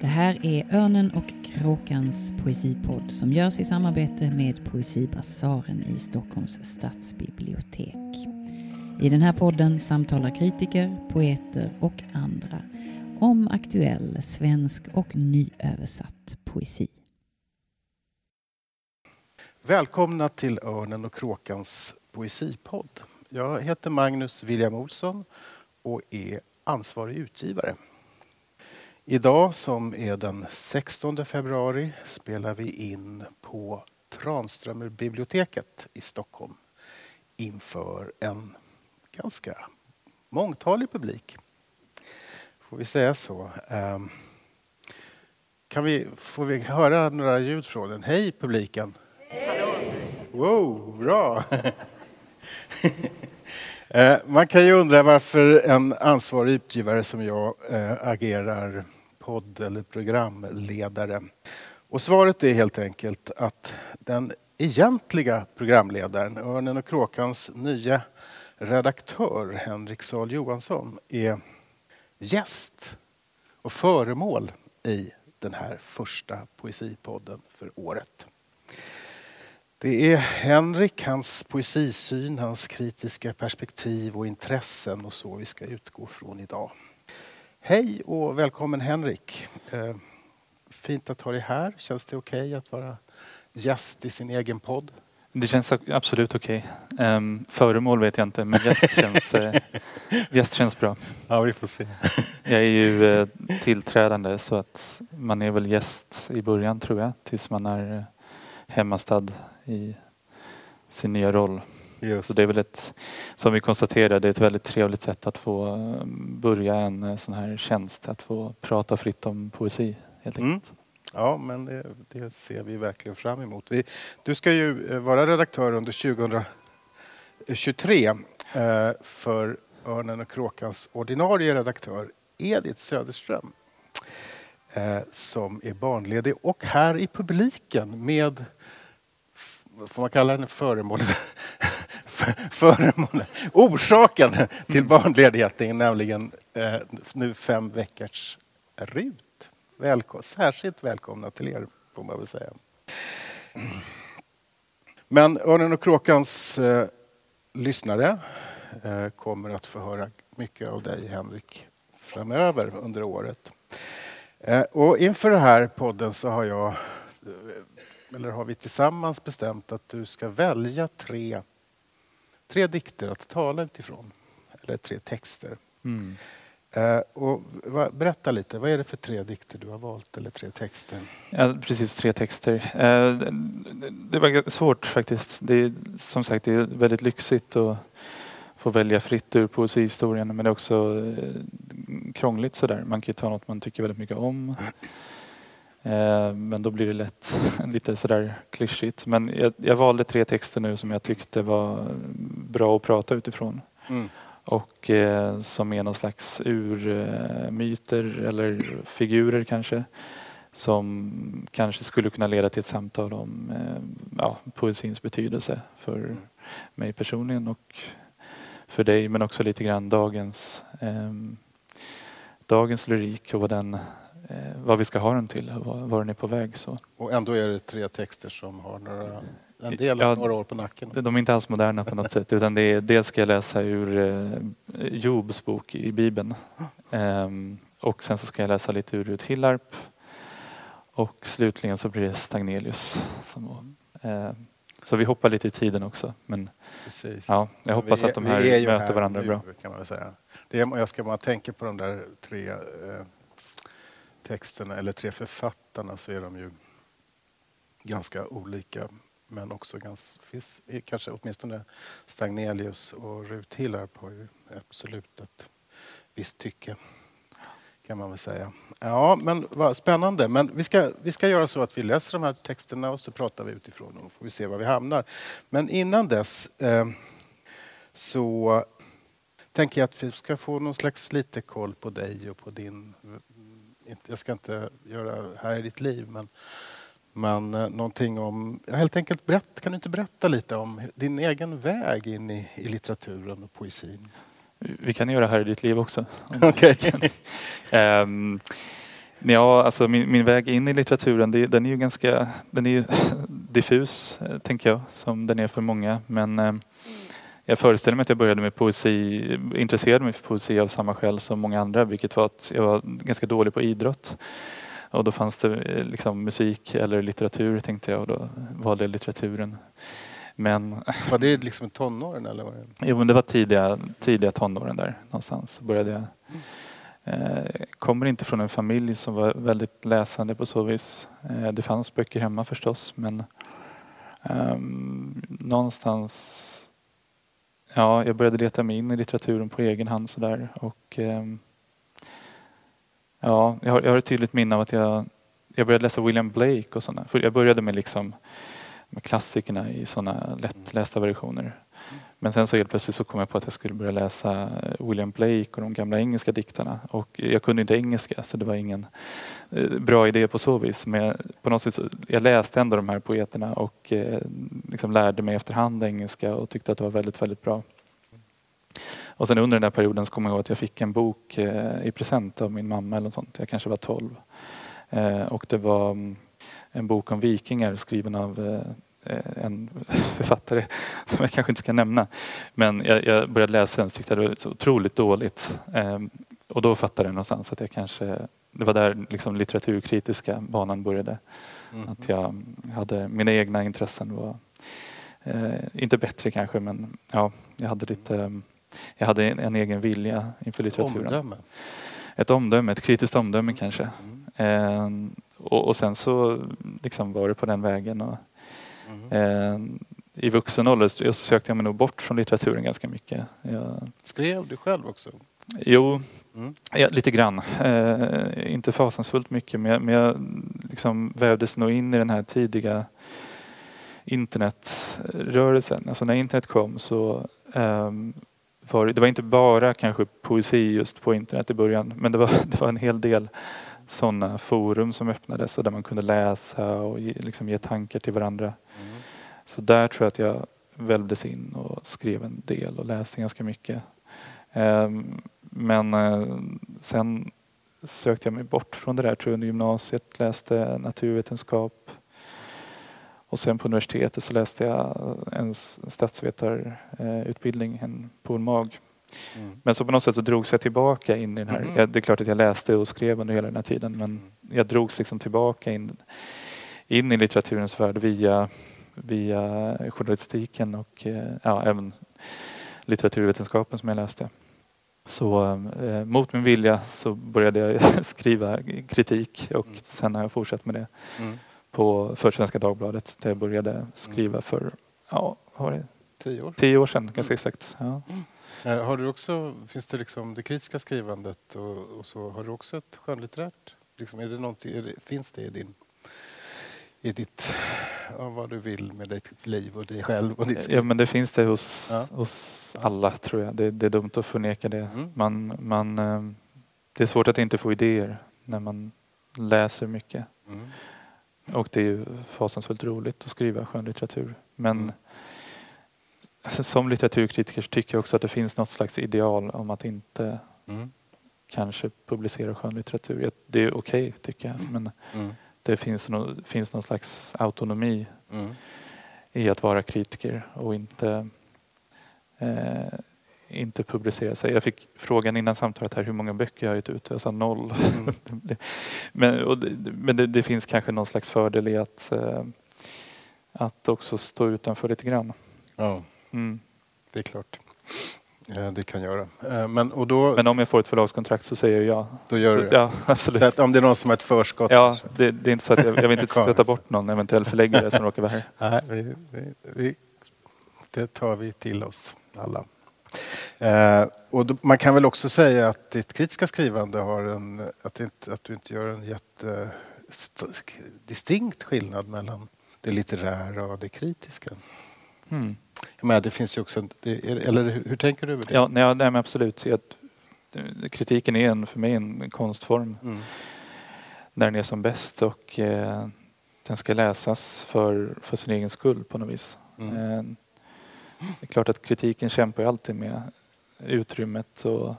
Det här är Örnen och kråkans poesipodd som görs i samarbete med Poesibasaren i Stockholms stadsbibliotek. I den här podden samtalar kritiker, poeter och andra om aktuell svensk och nyöversatt poesi. Välkomna till Örnen och kråkans poesipodd. Jag heter Magnus William Olsson och är ansvarig utgivare. Idag som är den 16 februari spelar vi in på Tranströmerbiblioteket i Stockholm inför en ganska mångtalig publik. Får vi säga så. Ehm, kan vi, får vi höra några ljud från den? Hej publiken! Hej! Wow, bra! Eh, man kan ju undra varför en ansvarig utgivare som jag eh, agerar podd eller programledare. Och svaret är helt enkelt att den egentliga programledaren, Örnen och kråkans nya redaktör Henrik Sahl Johansson, är gäst och föremål i den här första poesipodden för året. Det är Henrik, hans poesisyn, hans kritiska perspektiv och intressen och så vi ska utgå från idag. Hej och välkommen Henrik. Eh, fint att ha dig här. Känns det okej okay att vara gäst i sin egen podd? Det känns absolut okej. Okay. Um, föremål vet jag inte men gäst känns, uh, gäst känns bra. Ja, vi får se. jag är ju uh, tillträdande så att man är väl gäst i början tror jag tills man är uh, hemmastad i sin nya roll. Just. Så det är väl ett, som vi konstaterade, ett väldigt trevligt sätt att få börja en sån här tjänst. Att få prata fritt om poesi helt mm. enkelt. Mm. Ja, men det, det, ser vi verkligen fram emot. Vi, du ska ju eh, vara redaktör under 2023 eh, för Örnen och kråkans ordinarie redaktör Edith Söderström eh, som är barnledig och här i publiken med får man kalla henne föremålet? föremålet. Orsaken till mm. barnledigheten, nämligen eh, nu fem veckors RUT välkom särskilt välkomna till er, får man väl säga. Men Örnen och kråkans eh, lyssnare eh, kommer att få höra mycket av dig, Henrik, framöver under året. Eh, och inför den här podden så har jag, eh, eller har vi tillsammans bestämt att du ska välja tre, tre dikter att tala utifrån. Eller tre texter. Mm. Eh, och berätta lite, vad är det för tre dikter du har valt eller tre texter? Ja, precis, tre texter. Eh, det var svårt faktiskt. Det är, som sagt det är väldigt lyxigt att få välja fritt ur poesihistorien men det är också eh, krångligt sådär. Man kan ju ta något man tycker väldigt mycket om. Men då blir det lätt lite sådär klyschigt. Men jag, jag valde tre texter nu som jag tyckte var bra att prata utifrån. Mm och eh, som är någon slags urmyter eller figurer kanske som kanske skulle kunna leda till ett samtal om eh, ja, poesins betydelse för mig personligen och för dig men också lite grann dagens, eh, dagens lyrik och vad, den, eh, vad vi ska ha den till var, den är på väg. Så. Och ändå är det tre texter som har några en del ja, några år på nacken. De är inte alls moderna på något sätt utan det är, dels ska jag läsa ur eh, Jobs bok i Bibeln. Um, och sen så ska jag läsa lite ur Rut Hillarp. Och slutligen så blir det Stagnelius. Som, uh, så vi hoppar lite i tiden också. Men Precis. ja, jag hoppas är, att de här möter här varandra nu, bra. Kan man säga. Det är, jag ska bara tänka på de där tre eh, texterna eller tre författarna så är de ju ganska olika men också ganska, finns kanske åtminstone Stagnelius och Rut Hillarp har ju absolut ett visst tycke kan man väl säga. Ja, men vad spännande. Men vi ska, vi ska göra så att vi läser de här texterna och så pratar vi utifrån dem och får vi se var vi hamnar. Men innan dess eh, så tänker jag att vi ska få någon slags lite koll på dig och på din... Jag ska inte göra här i ditt liv, men men eh, någonting om, helt enkelt berätt, kan du inte berätta lite om din egen väg in i, i litteraturen och poesin? Vi kan göra här i ditt liv också. Okay. um, Ja, alltså min, min väg in i litteraturen det, den är ju ganska den är diffus, eh, tänker jag, som den är för många. Men eh, jag föreställer mig att jag började med poesi, intresserade mig för poesi av samma skäl som många andra, vilket var att jag var ganska dålig på idrott. Och då fanns det eh, liksom musik eller litteratur tänkte jag och då valde jag litteraturen. Men... Var det liksom tonåren eller? Var det... Jo men det var tidiga, tidiga tonåren där någonstans. Började jag. Eh, kommer inte från en familj som var väldigt läsande på så vis. Eh, det fanns böcker hemma förstås men eh, någonstans Ja, jag började leta mig in i litteraturen på egen hand sådär och eh, Ja, jag har, jag har ett tydligt minne av att jag, jag började läsa William Blake och sådana. För jag började med liksom med klassikerna i sådana lättlästa versioner. Men sen så helt plötsligt så kom jag på att jag skulle börja läsa eh, William Blake och de gamla engelska diktarna. Och jag kunde inte engelska så det var ingen eh, bra idé på så vis. Men på något sätt så, jag läste ändå de här poeterna och eh, liksom lärde mig efterhand engelska och tyckte att det var väldigt, väldigt bra. Och sen under den där perioden så kommer jag ihåg att jag fick en bok eh, i present av min mamma eller något sånt. Jag kanske var 12. Eh, och det var mm, en bok om vikingar skriven av eh, en författare som jag kanske inte ska nämna. Men jag, jag började läsa den och tyckte det var så otroligt dåligt. Och då fattade jag någonstans att jag kanske det var där liksom litteraturkritiska banan började. Mm. Att jag hade mina egna intressen var eh, inte bättre kanske men ja, jag hade lite jag hade en, en egen vilja inför litteraturen. Omdöme. Ett omdöme, ett kritiskt omdöme kanske. Mm. Eh, och, och, sen så liksom var det på den vägen. Och, mm. eh, I vuxen ålder så sökte jag mig nog bort från litteraturen ganska mycket. Jag... Skrev du själv också? Jo, mm. ja, lite grann. Eh, inte fasansfullt mycket men jag, men jag liksom vävdes nog in i den här tidiga internetrörelsen. Alltså när internet kom så um, var, det var inte bara kanske poesi just på internet i början men det var, det var en hel del sådana forum som öppnades och där man kunde läsa och ge, liksom ge tankar till varandra. Mm. Så där tror jag att jag välvdes in och skrev en del och läste ganska mycket. Um, men uh, sen sökte jag mig bort från det där tror jag under gymnasiet, läste naturvetenskap och sen på universitetet så läste jag en statsvetarutbildning, en POL-MAG. Mm. Men så på något sätt så drogs jag tillbaka in i den här, mm. det är klart att jag läste och skrev under hela den här tiden men mm. jag drogs liksom tillbaka in, in i litteraturens värld via, via journalistiken och eh, ja, även litteraturvetenskapen som jag läste. Så eh, mot min vilja så började jag skriva kritik och mm. sen har jag fortsatt med det. Mm på, för Svenska Dagbladet där jag började skriva mm. för, ja, har det? Tio år? Tio år sedan, ganska mm. exakt. Ja. Mm. Har du också, finns det liksom det kritiska skrivandet och, och så, har du också ett skönlitterärt, liksom, är det är det, finns det i din i ditt, ja, vad du vill med ditt liv och dig själv och ditt Ja men det finns det hos, ja. hos alla tror jag. Det, det, är dumt att förneka det. Mm. Man, man, eh, det är svårt att inte få idéer när man läser mycket. Mm. Och det är ju fasansfullt roligt att skriva skönlitteratur. Men mm. Som litteraturkritiker tycker jag också att det finns något slags ideal om att inte mm. kanske publicera skönlitteratur. Det är okej okay, tycker jag. Men mm. det finns, no, finns någon slags autonomi mm. i att vara kritiker och inte eh, inte publicera sig. Jag fick frågan innan samtalet här hur många böcker jag har gett ut. Jag sa noll. Mm. men det, men det, det, finns kanske någon slags fördel i att, eh, att också stå utanför lite grann. Ja, mm. det är klart. Det kan göra. Eh, men, och då, men om jag får ett förlagskontrakt så säger jag ja. Då gör så, du det? Ja, absolut. att om det är någon som har ett förskott? Ja, det, det, är inte så att jag, jag vill inte stöta bort någon eventuell förläggare som råkar vara här. Nej, vi, vi, vi, det tar vi till oss alla. Eh, och då, man kan väl också säga att ditt kritiska skrivande har en, att, inte, att du inte gör en jättedistinkt skillnad mellan det litterära och det kritiska. Mm. Jag menar, det finns ju också, eller hur, tänker du över det? Ja, nej, nej absolut. Jag, kritiken är en, för mig en konstform mm. när den är som bäst och eh, den ska läsas för, för sin egen skull på något vis. Mm. Eh, det är klart att kritiken kämpar ju alltid med utrymmet och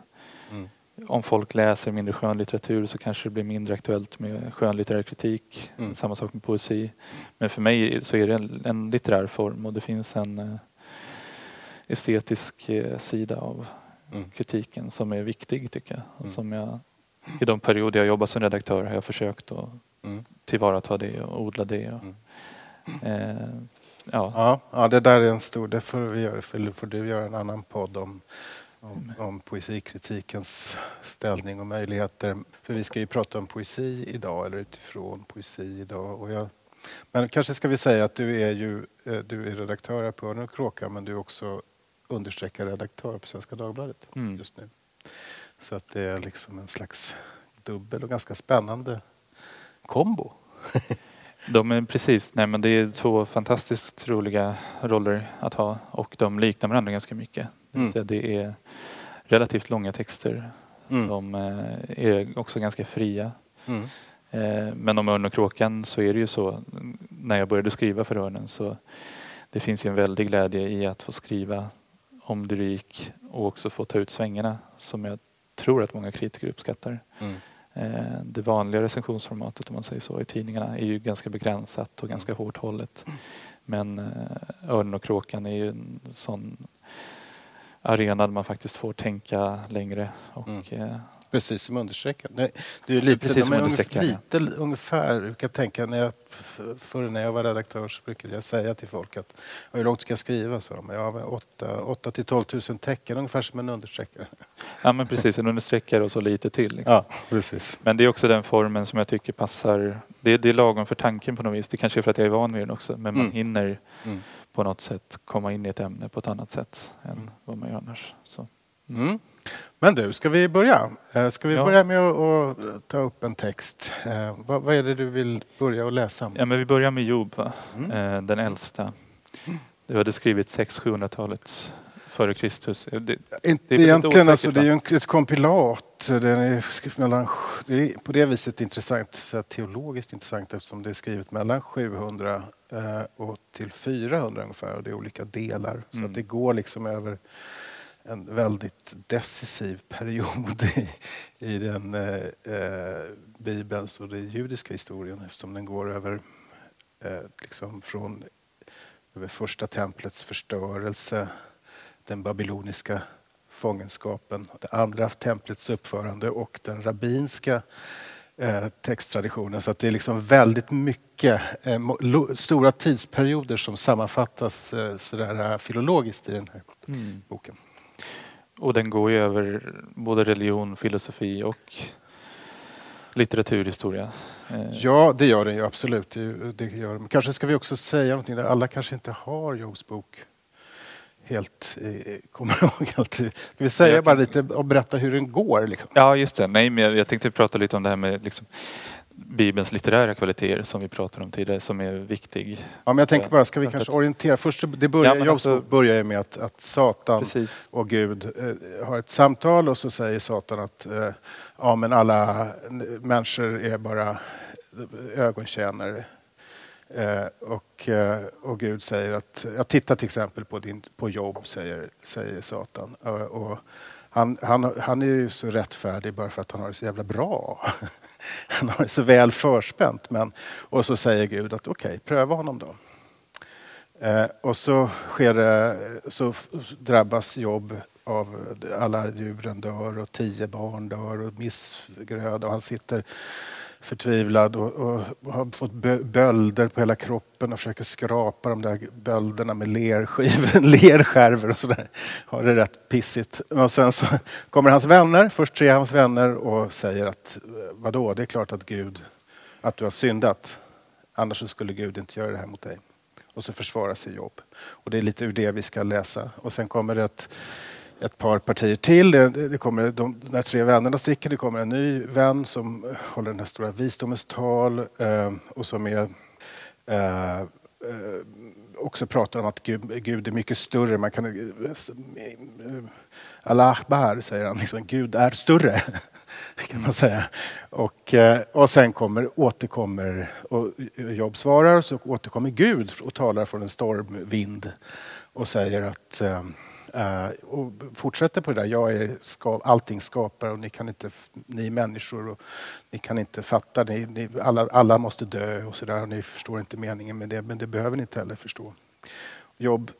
mm. om folk läser mindre skönlitteratur så kanske det blir mindre aktuellt med skönlitterär kritik. Mm. Samma sak med poesi. Men för mig så är det en, en litterär form och det finns en eh, estetisk eh, sida av Mm. kritiken som är viktig tycker jag. Och Mm. som jag I de perioder jag jobbat som redaktör har jag försökt att Mm. tillvarata det och odla det. Och, Mm. eh, ja. Ja, ja, det där är en stor... Det får, vi göra, för får du göra en annan podd om, om, om poesikritikens ställning och möjligheter. För vi ska ju prata om poesi idag, eller utifrån poesi idag. Och jag, men kanske ska vi säga att du är ju eh, du är redaktör här på Örnen och Kråka, men du är också understreckad redaktör på Svenska Dagbladet Mm. just nu. Så att det är liksom en slags dubbel och ganska spännande kombo. De är precis, nej men det är två fantastiskt roliga roller att ha och de liknar varandra ganska mycket. Det Mm. säga Det är relativt långa texter Mm. som eh, är också ganska fria. Mm. Eh, Men om Örn och kråkan så är det ju så, när jag började skriva för Örnen så det finns ju en väldig glädje i att få skriva om lyrik och också få ta ut svängarna som jag tror att många kritiker uppskattar. Mm. Eh, Det vanliga recensionsformatet om man säger så i tidningarna är ju ganska begränsat och ganska hårt hållet. Men eh, Örnen och kråkan är ju en sån arena där man faktiskt får tänka längre och Mm. Precis som understreckad. Nej, det är lite, Precis som understreckad, ungefär, lite ungefär, jag kan tänka när jag, förr när jag var redaktör så brukade jag säga till folk att hur långt ska jag skriva? Så de, ja, men 8, till 12 000 tecken, ungefär som en understreckare. ja men precis en understreckare och så lite till. Liksom. Ja, precis. Men det är också den formen som jag tycker passar. Det är, det är lagom för tanken på något vis. Det kanske är för att jag är van vid den också. Men man Mm. hinner Mm. på något sätt komma in i ett ämne på ett annat sätt än Mm. vad man gör annars. Så. Mm. Men du, ska vi börja? Eh, Ska vi Ja. börja med att, ta upp en text? Eh, Vad, vad är det du vill börja att läsa? Ja, men vi börjar med Job? Mm. Eh, den äldsta. Du hade skrivit 600-700-talet före Kristus. Det, Inte det är lite egentligen, osäkert, alltså, det är ju ett kompilat. Den är mellan, det är på det viset intressant, så teologiskt intressant eftersom det är skrivet mellan 700 eh, och till 400 ungefär och det är olika delar. Så Mm. att det går liksom över en väldigt decisiv period i, i den eh, eh, Bibelns och den judiska historien eftersom den går över eh, liksom från över första templets förstörelse, den babyloniska fångenskapen, det andra templets uppförande och den rabbinska eh, texttraditionen. Så att det är liksom väldigt mycket eh, stora tidsperioder som sammanfattas eh, sådär filologiskt i den här mm. boken. Och den går ju över både religion, filosofi och litteraturhistoria. Eh, Ja, det gör den ju absolut. Det, det gör, men kanske ska vi också säga någonting där alla kanske inte har Jobs bok helt eh, kommer ihåg allt. Ska vi säga Jag bara kan- lite och berätta hur den går? Liksom? Ja, just det. Nej, men jag, jag tänkte prata lite om det här med liksom, Bibelns litterära kvaliteter som vi pratade om tidigare, som är viktig. Ja, men jag tänker bara, ska vi kanske orientera? Först, det börjar, Ja, alltså- bok börjar med att, att Satan Precis. och Gud eh, har ett samtal och så säger Satan att eh, ja, men alla människor är bara ögontjänare. Eh, och, eh, och Gud säger att, jag tittar till exempel på, din, på jobb, säger, säger Satan. Eh, och han, han, han är ju så rättfärdig bara för att han har det så jävla bra. Han har det så väl förspänt. Men, och så säger Gud att okej, pröva honom då. Eh, och så, sker så drabbas Jobb av alla djuren dör och tio barn dör och missgröd och han sitter förtvivlad och, och har fått bölder på hela kroppen och försöker skrapa de där bölderna med lerskivor, lerskärvor och sådär. Har det rätt pissigt. Och sen så kommer hans vänner, först tre hans vänner och säger att eh, vadå, det är klart att Gud, att du har syndat. Annars så skulle Gud inte göra det här mot dig. Och så försvarar sig Jobb. Och det är lite ur det vi ska läsa. Och sen kommer det ett, ett par partier till. Det, det kommer, de, de här tre vännerna sticker. Det kommer en ny vän som håller den här stora visdomens tal eh, och som är eh, eh, också pratar om att Gud, Gud är mycket större. Man kan, eh, Allah Akbar säger han, liksom, Gud är större. kan man säga. Och, eh, och sen kommer, återkommer, och Jobb svarar, så återkommer Gud och talar från en stormvind och säger att, eh, Eh, och fortsätter på det där. Jag är ska, allting skapare och ni kan inte, ni är människor och ni kan inte fatta. Ni, ni, alla, alla måste dö och sådär. Ni förstår inte meningen med det, men det behöver ni inte heller förstå. Jobb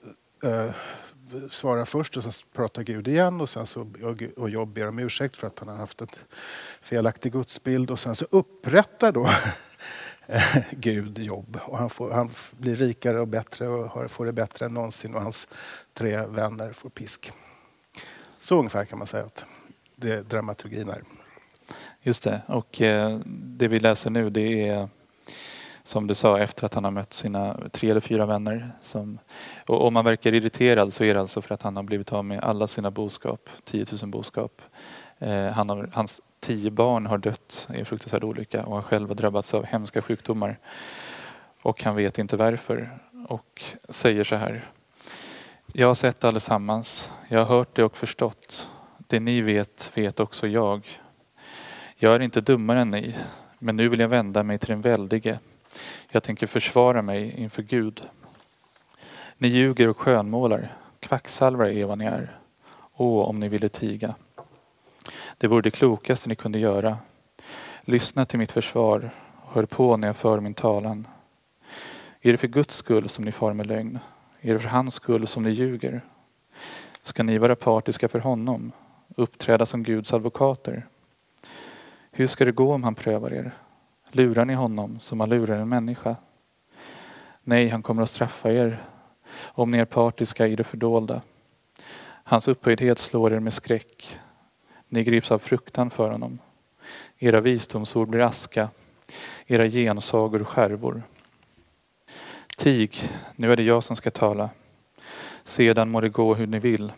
eh, svarar först och sen pratar Gud igen och sen så och Jobb ber om ursäkt för att han har haft en felaktig gudsbild och sen så upprättar då Gud jobb. Och han, får, han blir rikare och bättre och får det bättre än någonsin och hans tre vänner får pisk. Så ungefär kan man säga att det dramaturgin är. Just det, och eh, det vi läser nu det är som du sa efter att han har mött sina tre eller fyra vänner. Som, och om man verkar irriterad så är det alltså för att han har blivit av med alla sina boskap, 10 000 boskap. Eh, han har, hans tio barn har dött i en fruktansvärd olycka och han själv har drabbats av hemska sjukdomar. Och han vet inte varför och säger så här. Jag har sett allesammans. Jag har hört det och förstått. Det ni vet, vet också jag. Jag är inte dummare än ni, men nu vill jag vända mig till den väldige. Jag tänker försvara mig inför Gud. Ni ljuger och skönmålar. Kvacksalvare är vad ni är. Åh, om ni ville tiga. Det vore det klokaste ni kunde göra. Lyssna till mitt försvar och hör på när jag för min talan. Är det för Guds skull som ni far med lögn? Är det för hans skull som ni ljuger? Ska ni vara partiska för honom, uppträda som Guds advokater? Hur ska det gå om han prövar er? Lurar ni honom som man lurar en människa? Nej, han kommer att straffa er om ni är partiska i det fördolda. Hans upphöjdhet slår er med skräck. Ni grips av fruktan för honom. Era visdomsord blir aska, era gensagor skärvor. Tig, nu är det jag som ska tala. Sedan må det gå hur ni vill.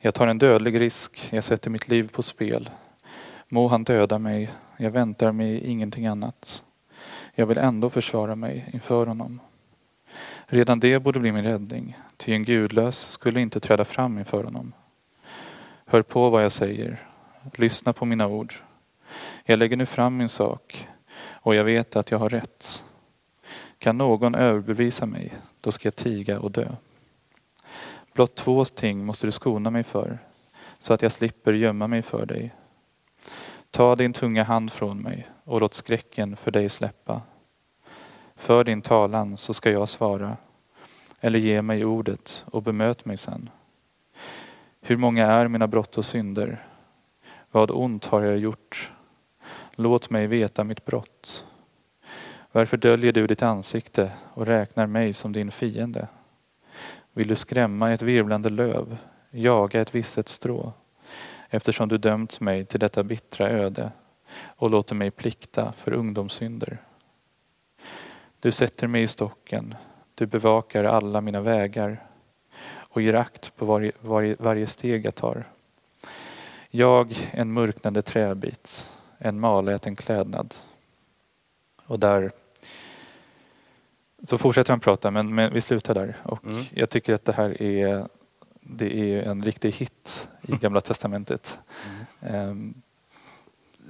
Jag tar en dödlig risk, jag sätter mitt liv på spel. Må han döda mig, jag väntar mig ingenting annat. Jag vill ändå försvara mig inför honom. Redan det borde bli min räddning, ty en gudlös skulle inte träda fram inför honom. Hör på vad jag säger, lyssna på mina ord. Jag lägger nu fram min sak och jag vet att jag har rätt. Kan någon överbevisa mig, då ska jag tiga och dö. Blott två ting måste du skona mig för, så att jag slipper gömma mig för dig. Ta din tunga hand från mig och låt skräcken för dig släppa. För din talan så ska jag svara, eller ge mig ordet och bemöt mig sen. Hur många är mina brott och synder? Vad ont har jag gjort? Låt mig veta mitt brott. Varför döljer du ditt ansikte och räknar mig som din fiende? Vill du skrämma ett virvlande löv, jaga ett visset strå? eftersom du dömt mig till detta bittra öde och låter mig plikta för ungdomssynder. Du sätter mig i stocken, du bevakar alla mina vägar och ger akt på varje, varje, varje steg jag tar. Jag, en mörknande träbit, en maläten klädnad. Och där så fortsätter han prata men, men vi slutar där. Och mm. Jag tycker att det här är det är en riktig hit i Gamla Testamentet. Mm.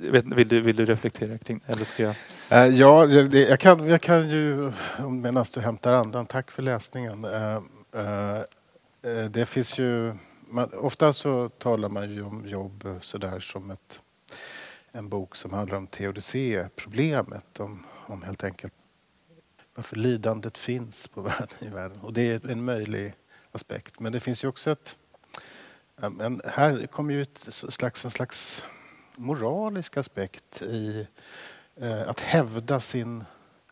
Vet, vill, du, vill du reflektera kring eller ska jag? Uh, ja, jag, kan, jag kan ju medan du hämtar andan, tack för läsningen. Eh, det finns ju, man, ofta så talar man ju om jobb sådär som ett, en bok som handlar om teodicé-problemet, om, om helt enkelt varför lidandet finns på världen, i världen. Och det är en möjlig aspekt. Men det finns ju också ett... En, här kommer ju ett slags, en slags moralisk aspekt i eh, att hävda sin,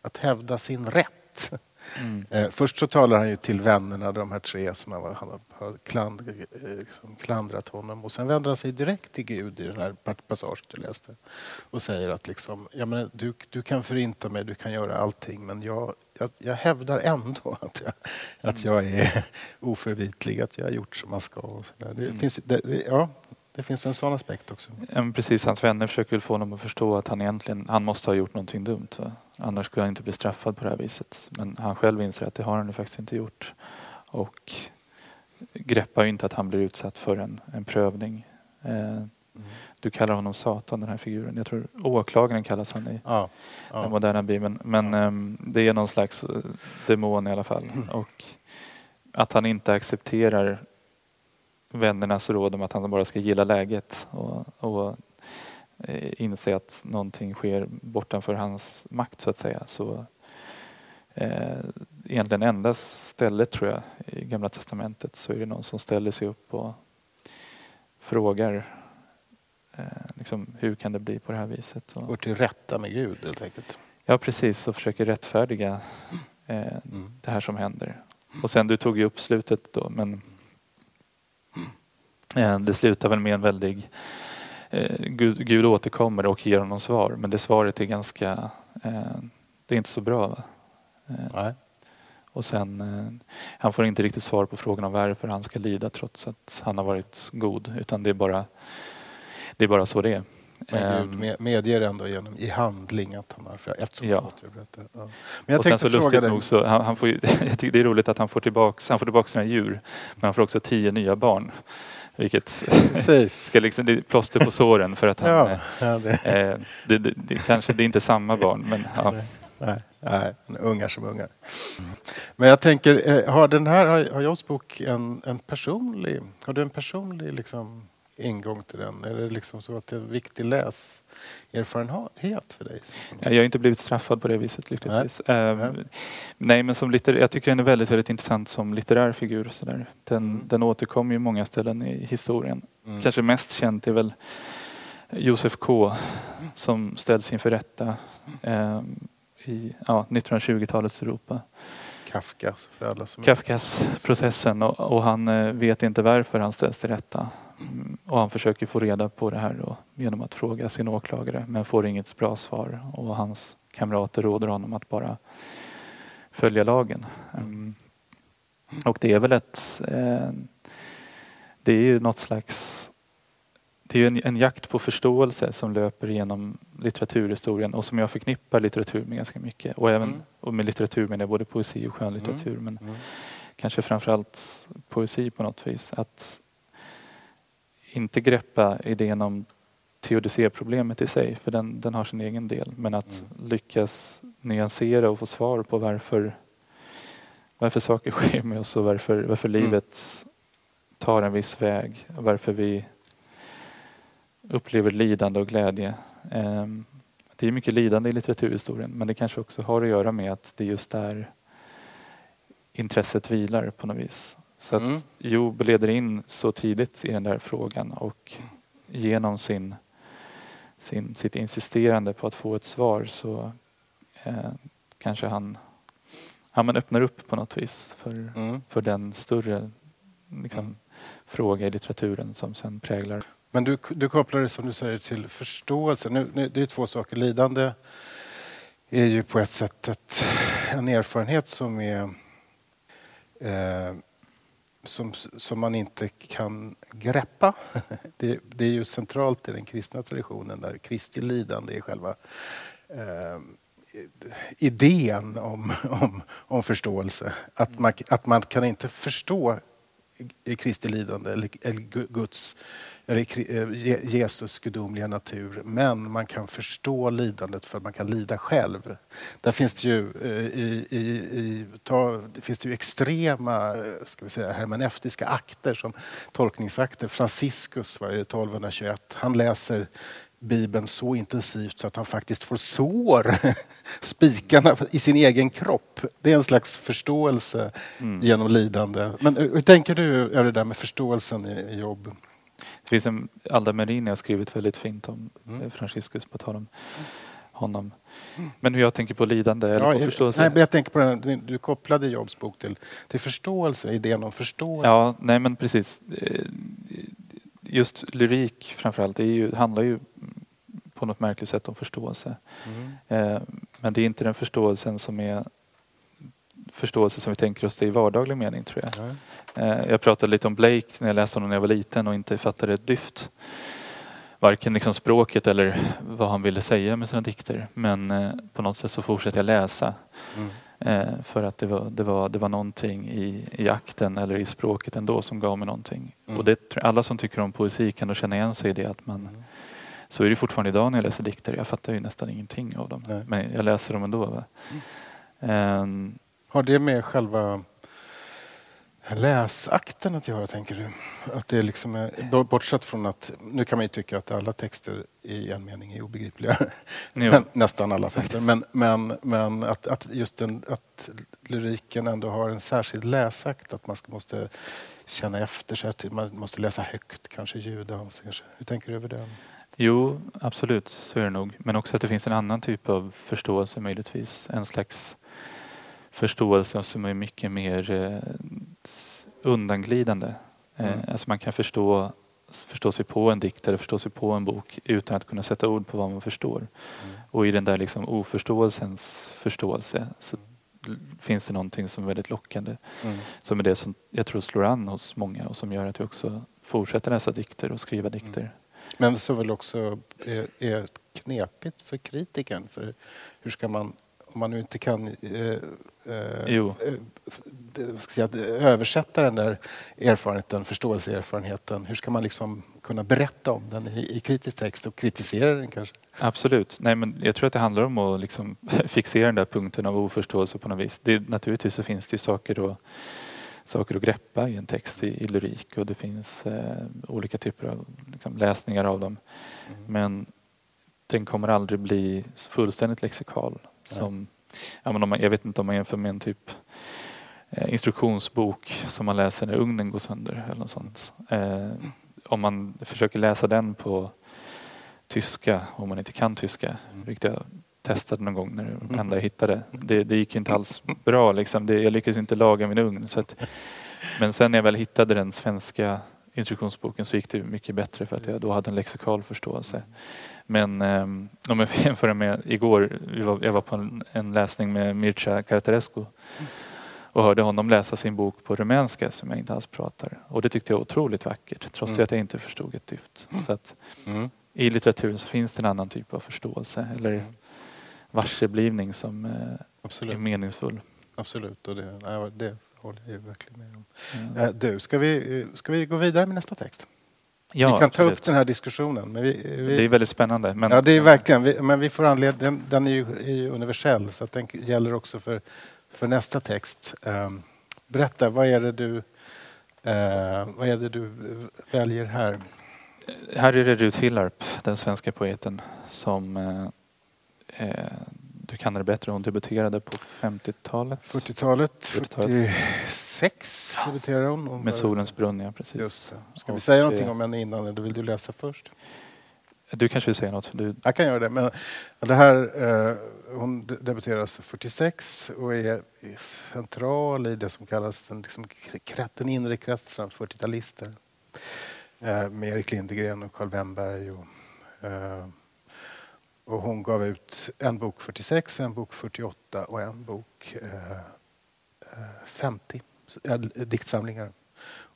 att hävda sin rätt. Mm. Eh, först så talar han ju till vännerna, de här tre som han har kland, eh, liksom klandrat honom. Och sen vänder han sig direkt till Gud i den här passagen du läste och säger att liksom, ja, men du, du kan förinta mig, du kan göra allting men jag, jag, jag hävdar ändå att jag, att jag är oförvitlig, att jag har gjort som man ska. Och så där. Det, mm. finns, det, ja, det finns en sån aspekt också. Ja, precis, hans vänner försöker få honom att förstå att han egentligen han måste ha gjort någonting dumt. Va? Annars skulle han inte bli straffad på det här viset. Men han själv inser att det har han faktiskt inte gjort. Och greppar inte att han blir utsatt för en, en prövning. Eh, mm. Du kallar honom Satan, den här figuren. Jag tror åklagaren kallas han i ja, ja. den moderna bibeln. Men ja. um, det är någon slags uh, demon i alla fall. Mm. Och att han inte accepterar vännernas råd om att han bara ska gilla läget och, och eh, inse att någonting sker bortanför hans makt så att säga. Så eh, egentligen enda stället tror jag i Gamla Testamentet så är det någon som ställer sig upp och frågar eh, liksom, hur kan det bli på det här viset. Går till rätta med Gud helt enkelt. Ja precis och försöker rättfärdiga eh, mm. det här som händer. Och sen du tog ju upp slutet då men eh, det slutar väl med en väldig eh, Gud, Gud återkommer och ger honom svar men det svaret är ganska eh, det är inte så bra. Va? Eh, Nej. Och sen, eh, han får inte riktigt svar på frågan om varför han ska lida trots att han har varit god utan det är bara, det är bara så det är. Men Gud ehm. medger ändå genom, i handling att han har eftersom ja. ja. Men jag och sen så lustigt dig. nog så, han, han får ju, jag tycker det är roligt att han får tillbaks, han får tillbaks sina djur men han får också tio nya barn. Vilket ska liksom, det är plåster på såren för att han... ja, ja, det. Eh, det, det, det, kanske det är inte samma barn men ja. Nej, nej, ungar som ungar. Men jag tänker, eh, har den här, har Jobs bok en, en personlig, har du en personlig liksom ingång till den? Är det liksom så att det är en viktig läserfarenhet för dig? Jag har inte blivit straffad på det viset lyckligtvis. Nej, uh, nej men som litter, jag tycker den är väldigt, väldigt intressant som litterär figur. Så där. Den, mm. den återkommer ju många ställen i historien. Mm. Kanske mest känt är väl Josef K som ställs inför rätta uh, i ja, 1920-talets Europa. Kafkas för alla som Kafkas processen och, och han uh, vet inte varför han ställs till rätta. Mm, och han försöker få reda på det här då, genom att fråga sin åklagare men får inget bra svar och hans kamrater råder honom att bara följa lagen. Um, och det är väl ett... Eh, det är ju något slags... Det är en, en, jakt på förståelse som löper genom litteraturhistorien och som jag förknippar litteratur med ganska mycket. Och även mm. och med litteratur menar jag både poesi och skönlitteratur mm. men mm. kanske framförallt poesi på något vis. Att inte greppa idén om teodicéproblemet i sig, för den, den har sin egen del. Men att mm. lyckas nyansera och få svar på varför, varför saker sker med oss och varför, varför mm. livet tar en viss väg. Varför vi upplever lidande och glädje. Ehm, det är mycket lidande i litteraturhistorien men det kanske också har att göra med att det just där intresset vilar på något vis. Så mm. att Job leder in så tidigt i den där frågan och genom sin, sin, sitt insisterande på att få ett svar så eh, kanske han, han men öppnar upp på något vis för, mm. för den större liksom, mm. fråga i litteraturen som sen präglar. Men du, du kopplar det som du säger till förståelse. Nu, nu, det är två saker. Lidande är ju på ett sätt ett, en erfarenhet som är eh, som, som man inte kan greppa. Det, det, är ju centralt i den kristna traditionen där Kristi lidande är själva eh, idén om, om, om förståelse. Att man, att man kan inte förstå Kristi lidande eller, eller Guds eller eh, Jesus gudomliga natur. Men man kan förstå lidandet för att man kan lida själv. Där finns det ju, eh, i, i, i, ta, finns det ju extrema eh, ska vi säga, hermeneutiska akter som tolkningsakter. Franciscus var det 1221. Han läser Bibeln så intensivt så att han faktiskt får sår, spikarna i sin egen kropp. Det är en slags förståelse mm. genom lidande. Men hur tänker du över det där med förståelsen i jobb? Det finns en, Alda Merini har skrivit väldigt fint om mm. Eh, Franciscus, på tal om honom. Men hur jag tänker på lidande eller ja, på förståelse? Nej, jag tänker på den, du kopplade Jobs bok till, till förståelse, idén om förståelse. Ja, nej men precis. Eh, just lyrik framförallt, det ju, handlar ju på något märkligt sätt om förståelse. Mm. Eh, men det är inte den förståelsen som är förståelse som vi tänker oss det i vardaglig mening tror jag. Mm. Jag pratade lite om Blake när jag läste honom när jag var liten och inte fattade ett dyft. Varken liksom språket eller vad han ville säga med sina dikter. Men eh, på något sätt så fortsatte jag läsa. Mm. För att det var, det, var, det var någonting i, i akten eller i språket ändå som gav mig någonting. Mm. Och det, alla som tycker om poesi kan då känna igen sig i det att man mm. Så är det fortfarande idag när jag läser dikter. Jag fattar ju nästan ingenting av dem. Nej. Men jag läser dem ändå. Um, har det med själva läsakten att göra, tänker du? Att det liksom är, bortsett från att, nu kan man ju tycka att alla texter i en mening är obegripliga. Nästan alla texter. Men, men, men att, att just den, att lyriken ändå har en särskild läsakt, att man ska, måste känna efter sig, man måste läsa högt, kanske ljuda. Hur tänker du över det? Jo, absolut, så är det nog. Men också att det finns en annan typ av förståelse möjligtvis. En slags förståelse som är mycket mer eh, undanglidande. Eh, mm. Alltså man kan förstå, förstå sig på en dikt eller förstå sig på en bok utan att kunna sätta ord på vad man förstår. Mm. Och i den där liksom oförståelsens förståelse så finns det någonting som är väldigt lockande. Mm. Som är det som jag tror slår an hos många och som gör att vi också fortsätter läsa dikter och skriva dikter. Mm. Men så väl också är, är knepigt för kritikern. För hur ska man om man nu inte kan eh, eh, ska säga, översätta den där erfarenheten, förståelseerfarenheten, hur ska man liksom kunna berätta om den i, i kritisk text och kritisera den kanske? Absolut. Nej, men jag tror att det handlar om att liksom fixera den där punkten av oförståelse på något vis. Det, naturligtvis så finns det ju saker att, saker att greppa i en text i, i lyrik och det finns eh, olika typer av liksom, läsningar av dem. Mm. Men den kommer aldrig bli fullständigt lexikal som, ja, men om man, jag vet inte om man jämför med en typ eh, instruktionsbok som man läser när ugnen går sönder eller något sånt. Eh, om man försöker läsa den på tyska, om man inte kan tyska, mm. vilket jag testade någon gång när det mm. enda jag hittade. Det, det gick inte alls bra liksom. Det, jag lyckades inte laga min ugn. Så att, men sen när jag väl hittade den svenska instruktionsboken så gick det mycket bättre för att jag då hade en lexikal förståelse. Men om jag jämför med igår, jag var på en, en läsning med Mircea Cartarescu och hörde honom läsa sin bok på rumänska som jag inte alls pratar. Och det tyckte jag var otroligt vackert trots mm. att jag inte förstod ett dyft. Så att mm. I litteraturen så finns det en annan typ av förståelse eller mm. varseblivning som eh, är meningsfull. Absolut, och det, det håller jag verkligen med om. Mm. Du, ska vi, ska vi gå vidare med nästa text? Ja, vi kan ta upp den här diskussionen. Men vi, vi, det är väldigt spännande. Men... Ja, det är verkligen. Vi, men vi får anledning, den, den är ju är universell så att den gäller också för, för nästa text. Um, berätta, vad är det du, uh, vad är det du väljer här? Här är det Ruth Hillarp, den svenska poeten, som uh, det bättre. Hon debuterade på 50-talet. 40-talet. 46 debuterade hon. hon Med Solens brunn, ja precis. Just det. Ska vi säga någonting om henne innan eller vill du läsa först? Du kanske vill säga något? Du... Jag kan göra det. Men det här, eh, hon debuterade 46 och är central i det som kallas den, liksom, den inre kretsen av 40-talister. Eh, med Erik Lindegren och Karl Wennberg och eh, och hon gav ut en bok 46, en bok 48 och en bok eh, eh 50 eh, diktsamlingar.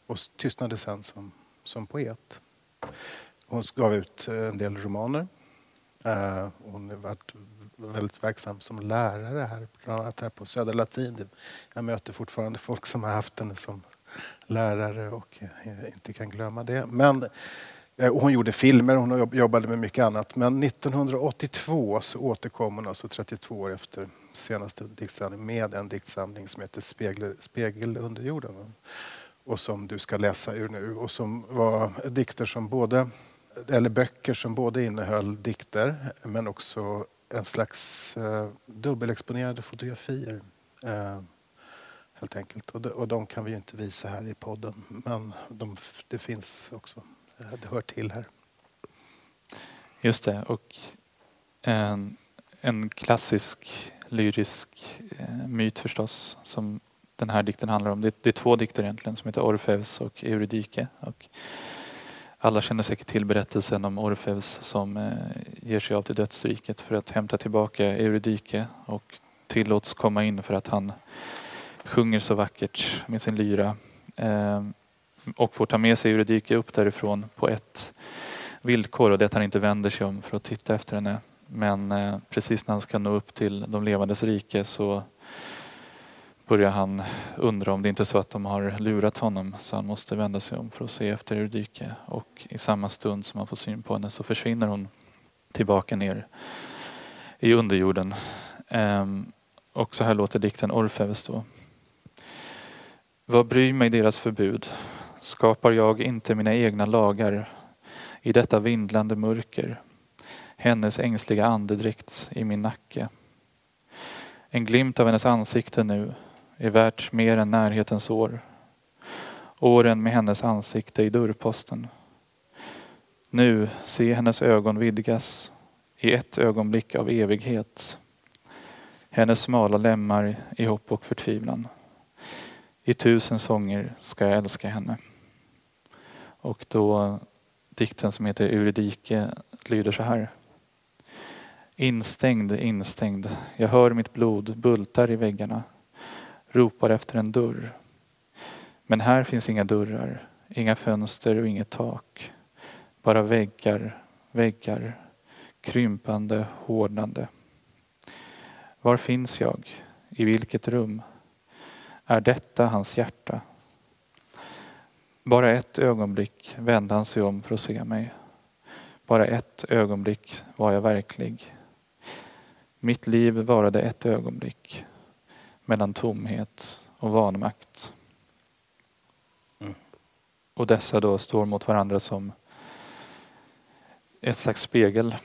Och tystnade sen som, som poet. Hon gav ut eh, en del romaner. Eh, hon har varit väldigt verksam som lärare här, bland annat här på Södra Latin. Jag möter fortfarande folk som har haft henne som lärare och eh, inte kan glömma det. Men och hon gjorde filmer, hon jobbade med mycket annat. Men 1982 så återkom hon, alltså 32 år efter senaste diktsamling, med en diktsamling som heter Spegel, Spegel under jorden. Och som du ska läsa ur nu. Och som var dikter som både, eller böcker som både innehöll dikter men också en slags eh, dubbelexponerade fotografier. Eh, helt enkelt. Och de, och de, kan vi ju inte visa här i podden. Men de, det finns också det hör till här. Just det. Och en, en klassisk lyrisk eh, myt förstås som den här dikten handlar om. Det, det är två dikter egentligen som heter Orfeus och Eurydike. Och alla känner säkert till berättelsen om Orfeus som eh, ger sig av till dödsriket för att hämta tillbaka Eurydike och tillåts komma in för att han sjunger så vackert med sin lyra. Eh, och får ta med sig Eurydike upp därifrån på ett villkor och det är att han inte vänder sig om för att titta efter henne. Men eh, precis när han ska nå upp till de levandes rike så börjar han undra om det inte är så att de har lurat honom så han måste vända sig om för att se efter Eurydike. Och i samma stund som han får syn på henne så försvinner hon tillbaka ner i underjorden. Ehm, och så här låter dikten Orfeus då. Vad bryr mig deras förbud? Skapar jag inte mina egna lagar i detta vindlande mörker? Hennes ängsliga andedräkt i min nacke. En glimt av hennes ansikte nu är värt mer än närhetens år. Åren med hennes ansikte i dörrposten. Nu se hennes ögon vidgas i ett ögonblick av evighet. Hennes smala lemmar i hopp och förtvivlan. I tusen sånger ska jag älska henne. Och då dikten som heter Euridike lyder så här. Instängd, instängd, jag hör mitt blod bultar i väggarna, ropar efter en dörr. Men här finns inga dörrar, inga fönster och inget tak. Bara väggar, väggar, krympande, hårdnande. Var finns jag? I vilket rum? Är detta hans hjärta? Bara ett ögonblick vände han sig om för att se mig. Bara ett ögonblick var jag verklig. Mitt liv varade ett ögonblick mellan tomhet och vanmakt. Mm. Och dessa då står mot varandra som ett slags spegel.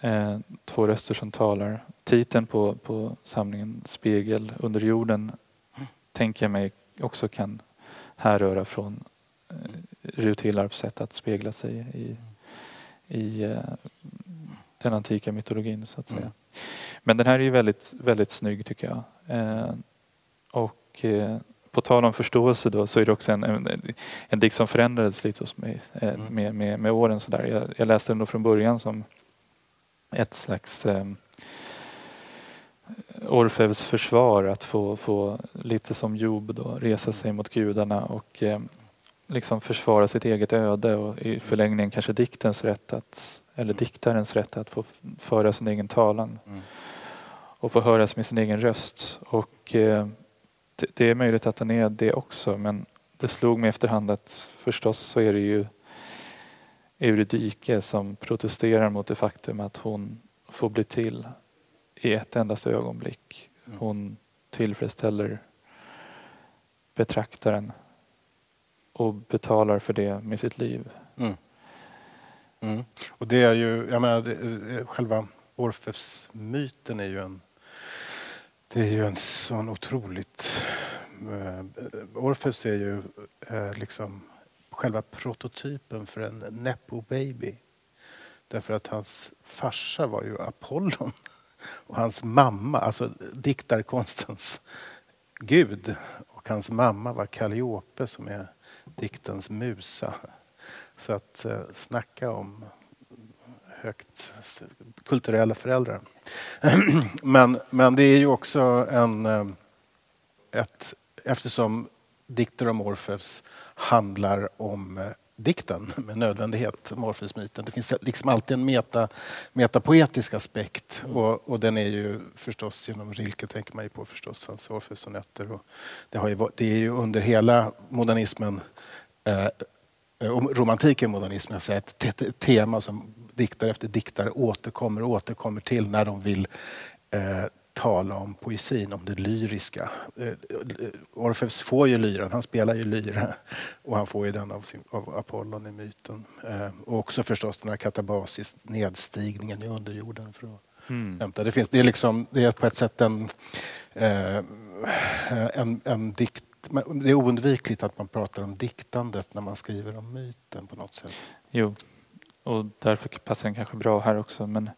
Eh, två röster som talar. Titeln på, på samlingen Spegel under jorden mm. tänker jag mig också kan härröra från Rut Hillarps sätt att spegla sig i, i eh, den antika mytologin så att säga. Mm. Men den här är ju väldigt, väldigt snygg tycker jag. Eh, och eh, på tal om förståelse då så är det också en, en, en dikt som förändrades lite hos mig eh, mm. med, med, med åren. Så där. Jag, jag läste den då från början som ett slags eh, Orfeus försvar att få, få lite som Job då resa sig mot gudarna och eh, liksom försvara sitt eget öde och i förlängningen kanske diktens rätt att, eller diktarens rätt att få föra sin egen talan mm. och få höras med sin egen röst. Och eh, det, det, är möjligt att den är det också men det slog mig efterhand att förstås så är det ju Eurydike som protesterar mot det faktum att hon får bli till i ett endast ögonblick. Mm. Hon tillfredsställer betraktaren och betalar för det med sitt liv. Mm. Mm. Och det är ju, jag menar, det, eh, själva Orfeus-myten är ju en det är ju en sån otroligt... Eh, Orfeus är ju eh, liksom själva prototypen för en nepo baby. Därför att hans farsa var ju Apollon och hans mamma, alltså diktarkonstens gud och hans mamma var Kalliope som är diktens musa. Så att eh, snacka om högt kulturella föräldrar. Men, men det är ju också en... Eh, ett, eftersom dikter om Orfeus handlar om eh, dikten med nödvändighet, Morpheus-myten. Det finns liksom alltid en meta, metapoetisk aspekt och, och, den är ju förstås genom Rilke tänker man ju på förstås, hans Orpheus-sonetter. Det, det är ju under hela modernismen eh, och romantiken modernismen, säga, ett tema som diktare efter diktare återkommer och återkommer till när de vill eh, tala om poesin, om det lyriska. Eh, Orfeus får ju lyran, han spelar ju lyra och han får ju den av, sin, av Apollon i myten. Eh, och också förstås den här katabasis, nedstigningen i underjorden för att mm. Det, finns, det, är liksom, det är på ett sätt en, eh, en, en dikt det är oundvikligt att man pratar om diktandet när man skriver om myten på något sätt. Jo, och därför passar den kanske bra här också. Men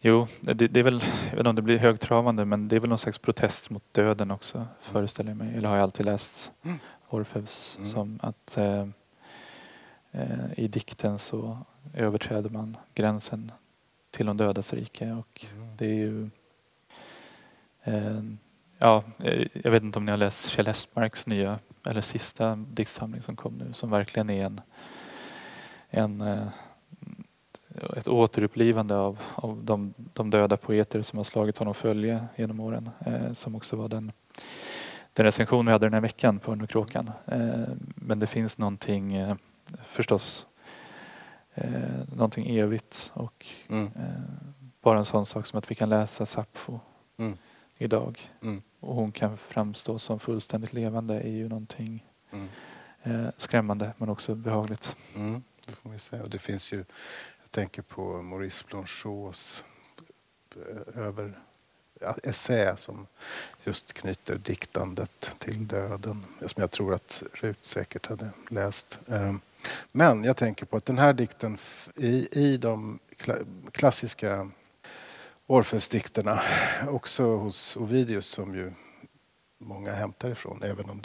Jo, det, det, är väl, jag vet inte om det blir högtravande, men det är väl någon slags protest mot döden också, föreställer jag mig. Eller har jag alltid läst mm. Orfeus mm. som att eh, eh, i dikten så överträder man gränsen till de dödas rike och mm. det är ju eh, Ja, eh, jag vet inte om ni har läst Kjell Estmarks nya, eller sista diktsamling som kom nu, som verkligen är en, en eh, ett återupplivande av, av de, de, döda poeter som har slagit honom följe genom åren. Eh, som också var den, den recension vi hade den här veckan på Underkråkan. Eh, men det finns någonting eh, förstås eh, någonting evigt och mm. Eh, bara en sån sak som att vi kan läsa Sappho mm. idag. Mm. och hon kan framstå som fullständigt levande är ju någonting mm. eh, skrämmande men också behagligt. Mm, det får man säga. Och det finns ju, jag tänker på Maurice Blanchots eh, över essä som just knyter diktandet till döden. Som jag tror att Rut säkert hade läst. Eh, men jag tänker på att den här dikten i, i de klassiska Orfeusdikterna, också hos Ovidius som ju många hämtar ifrån, även om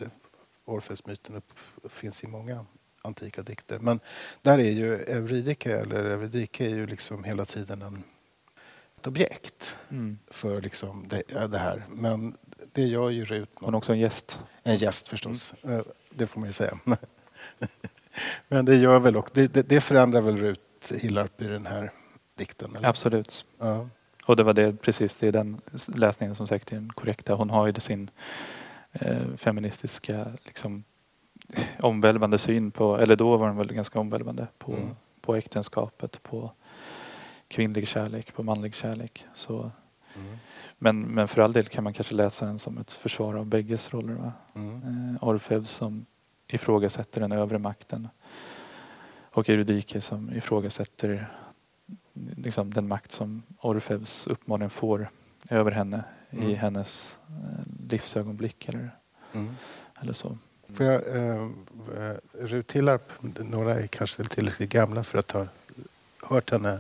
Orfeusmyten finns i många antika dikter. Men där är ju Eurydike, eller Eurydike, är ju liksom hela tiden en, ett objekt mm. för liksom det, det, här. Men det gör ju Rut. Men också en gäst. En gäst förstås, mm. Eh, det får man ju säga. Men det gör väl och det, det, det förändrar väl Rut Hillarp i den här dikten? Eller? Absolut. Ja. Och det var det precis det är den läsningen som säkert är den korrekta. Hon har ju sin eh, feministiska liksom, omvälvande syn på, eller då var den väl ganska omvälvande på, mm. på äktenskapet, på kvinnlig kärlek, på manlig kärlek. Så, mm. men, men för all del kan man kanske läsa den som ett försvar av bägges roller. Va? Mm. Eh, Orfeus som ifrågasätter den övre makten och Eurydike som ifrågasätter liksom den makt som Orfeus uppenbarligen får över henne mm. i hennes eh, livsögonblick eller, mm. eller så. Får jag, eh, eh Rut Hillarp, några är kanske tillräckligt gamla för att ha hört henne.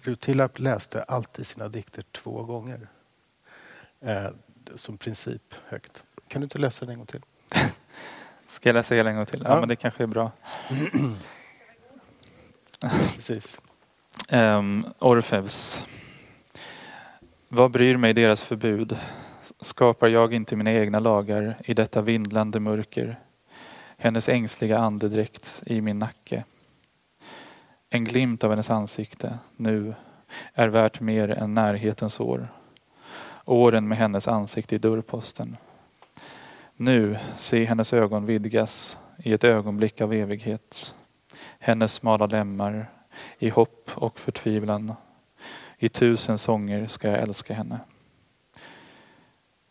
Rut Hillarp läste alltid sina dikter två gånger. Eh, som princip högt. Kan du inte läsa den en gång till? Ska jag läsa hela en gång till? Ja, ja men det kanske är bra. Precis. Um, Orfeus. Vad bryr mig deras förbud? Skapar jag inte mina egna lagar i detta vindlande mörker? Hennes ängsliga andedräkt i min nacke. En glimt av hennes ansikte nu är värt mer än närhetens år. Åren med hennes ansikte i dörrposten. Nu, se hennes ögon vidgas i ett ögonblick av evighet. Hennes smala lemmar i hopp och förtvivlan. I tusen sånger ska jag älska henne.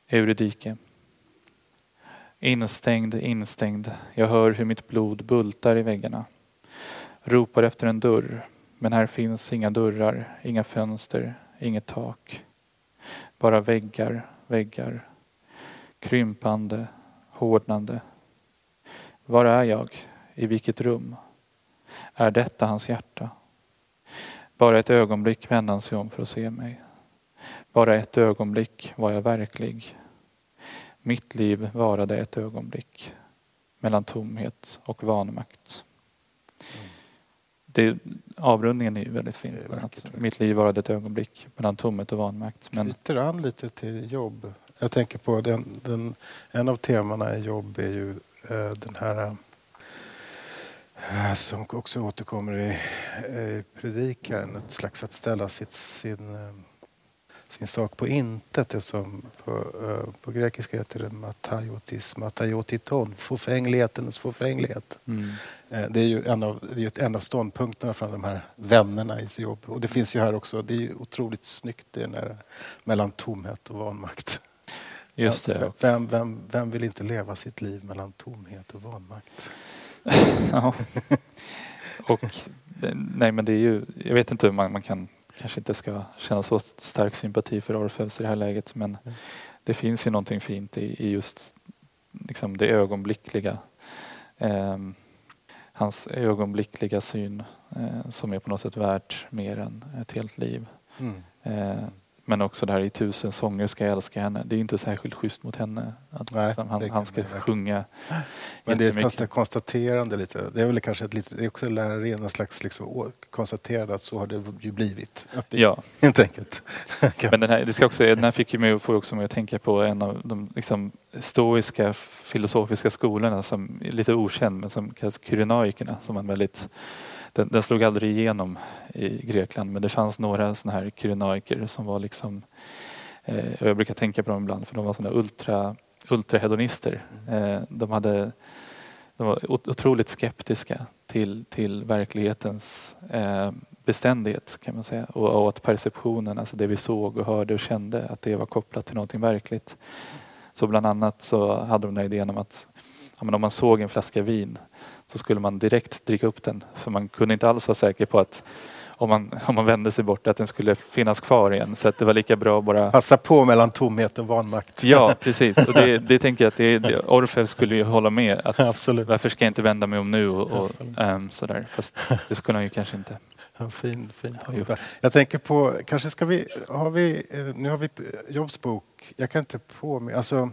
Eurydike. Instängd, instängd. Jag hör hur mitt blod bultar i väggarna. Ropar efter en dörr. Men här finns inga dörrar, inga fönster, inget tak. Bara väggar, väggar. Krympande, hårdnande. Var är jag? I vilket rum? Är detta hans hjärta? Bara ett ögonblick vände han sig om för att se mig. Bara ett ögonblick var jag verklig. Mitt liv varade ett ögonblick mellan tomhet och vanmakt. Det, avrundningen är väldigt fin. mitt liv varade ett ögonblick mellan tomhet och vanmakt. Men... Knyter an lite till jobb. Jag tänker på den, den, en av temana i jobb är ju eh, den här Eh, som också återkommer i, i predikaren. Ett slags att ställa sitt, sin, eh, sin sak på intet. Det som på, eh, på grekiska heter det mataiotis, mataiotiton, förfänglighetens förfänglighet. Mm. Det är ju en av, det är en av ståndpunkterna från de här vännerna i jobb. Och det finns ju här också, det är ju otroligt snyggt det där mellan tomhet och vanmakt. Just det. Vem, vem, vem vill inte leva sitt liv mellan tomhet och vanmakt? ja. Och nej men det är ju, jag vet inte hur man, man kan, kanske inte ska känna så stark sympati för Orfeus i det här läget men mm. det finns ju någonting fint i, i just liksom det ögonblickliga. Eh, hans ögonblickliga syn eh, som är på något sätt värt mer än ett helt liv. Mm. Eh, men också där i tusen sånger ska jag älska henne. Det är inte särskilt schysst mot henne att Nej, han, han ska sjunga Men det är ett konstaterande lite. Det är väl kanske ett lite, det är också läraren, en slags liksom, konstaterande att så har det ju blivit. Att det, ja. Helt enkelt. Men den här, det ska också, den här fick ju mig, får också mig att tänka på en av de liksom, stoiska filosofiska skolorna som är lite okänd men som kallas kyrenaikerna som en väldigt den, den, slog aldrig igenom i Grekland men det fanns några sådana här kyrenaiker som var liksom eh, jag brukar tänka på dem ibland för de var sådana ultra, ultrahedonister. Eh, de, hade, de var otroligt skeptiska till, till verklighetens eh, beständighet kan man säga och, och att perceptionen, alltså det vi såg och hörde och kände, att det var kopplat till någonting verkligt. Så bland annat så hade de den idén om att ja, om man såg en flaska vin så skulle man direkt dricka upp den. För man kunde inte alls vara säker på att om man, om man vände sig bort att den skulle finnas kvar igen. Så att det var lika bra att bara... Passa på mellan tomhet och vanmakt. Ja, precis. Och det, det tänker jag att det, det, Orfev skulle ju hålla med. Att Absolut. Varför ska jag inte vända mig om nu? Och, och um, sådär. Fast det skulle han ju kanske inte. En fin, fin ja, Jag tänker på, kanske ska vi, har vi, eh, nu har vi Jobs bok, jag kan inte på mig, alltså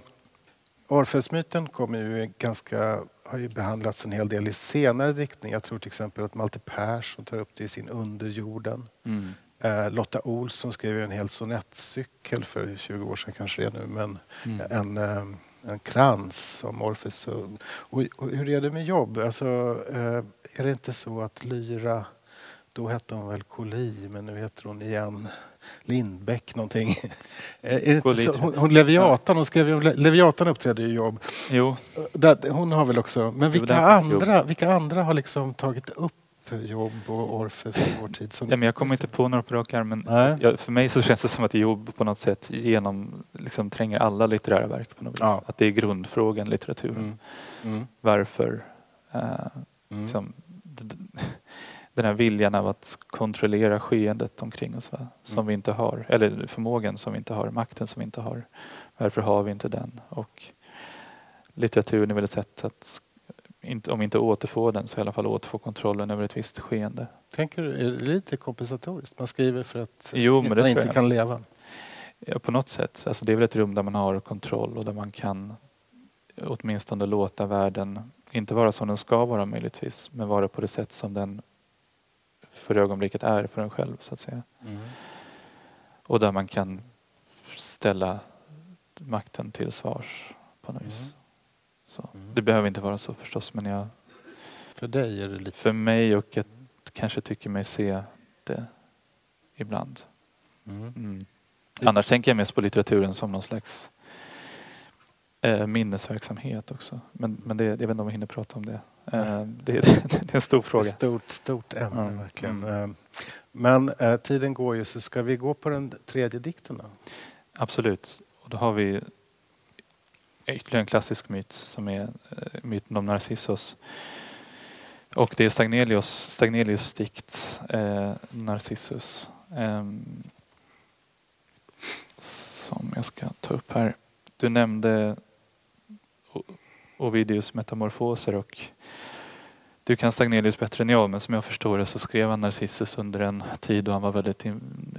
Orfeusmyten kommer ju ganska har ju behandlats en hel del i senare diktning. Jag tror till exempel att Malte Persson tar upp det i sin Underjorden. Mm. Eh, Lotta Olsson skrev en hel sonettcykel för 20 år sedan kanske det är nu, men mm. en, eh, en krans om Orfeus. Och, och, och, hur är det med jobb? Alltså, eh, är det inte så att Lyra, då hette hon väl Koli, men nu heter hon igen Lindbäck någonting. inte så? Hon, hon Leviatan, hon skrev ju Leviatan uppträdde i jobb. Jo. hon har väl också, men vilka andra, vilka andra har liksom tagit upp Jobb och Orfeus i vår tid? Som ja, men jag kommer inte på några på rak arm, men jag, för mig så känns det som att Jobb på något sätt genom, liksom, tränger alla litterära verk på något ja. vis. Att det är grundfrågan, litteraturen. Mm. Mm. Varför? Uh, mm. liksom, den här viljan av att kontrollera skeendet omkring oss va? som mm. vi inte har, eller förmågan som vi inte har, makten som vi inte har. Varför har vi inte den? Och litteraturen är väl ett sätt att om inte återfå den så i alla fall återfå kontrollen över ett visst skeende. Tänker du, är det lite kompensatoriskt? Man skriver för att jo, man inte kan leva? Ja, på något sätt. Alltså det är väl ett rum där man har kontroll och där man kan åtminstone låta världen inte vara som den ska vara möjligtvis, men vara på det sätt som den för ögonblicket är för en själv så att säga. Mm. Och där man kan ställa makten till svars på något vis. Mm. Mm. Det behöver inte vara så förstås men jag... För dig är det lite... För mig och jag kanske tycker mig se det ibland. Mm. Mm. Annars tänker jag mest på litteraturen som någon slags eh, minnesverksamhet också. Men, men det, jag vet inte om vi hinner prata om det. Eh, det, det, är en stor fråga. Stort, stort ämne mm. verkligen. Mm. Eh, men eh, tiden går ju, så ska vi gå på den tredje dikten då? Absolut. Och då har vi ytterligare en klassisk myt som är myten om Narcissus. Och det är Stagnelius, Stagnelius dikt eh, Narcissus. Eh, som jag ska ta upp här. Du nämnde Ovidius metamorfoser och du kan Stagnelius bättre än jag men som jag förstår det så skrev han Narcissus under en tid då han var väldigt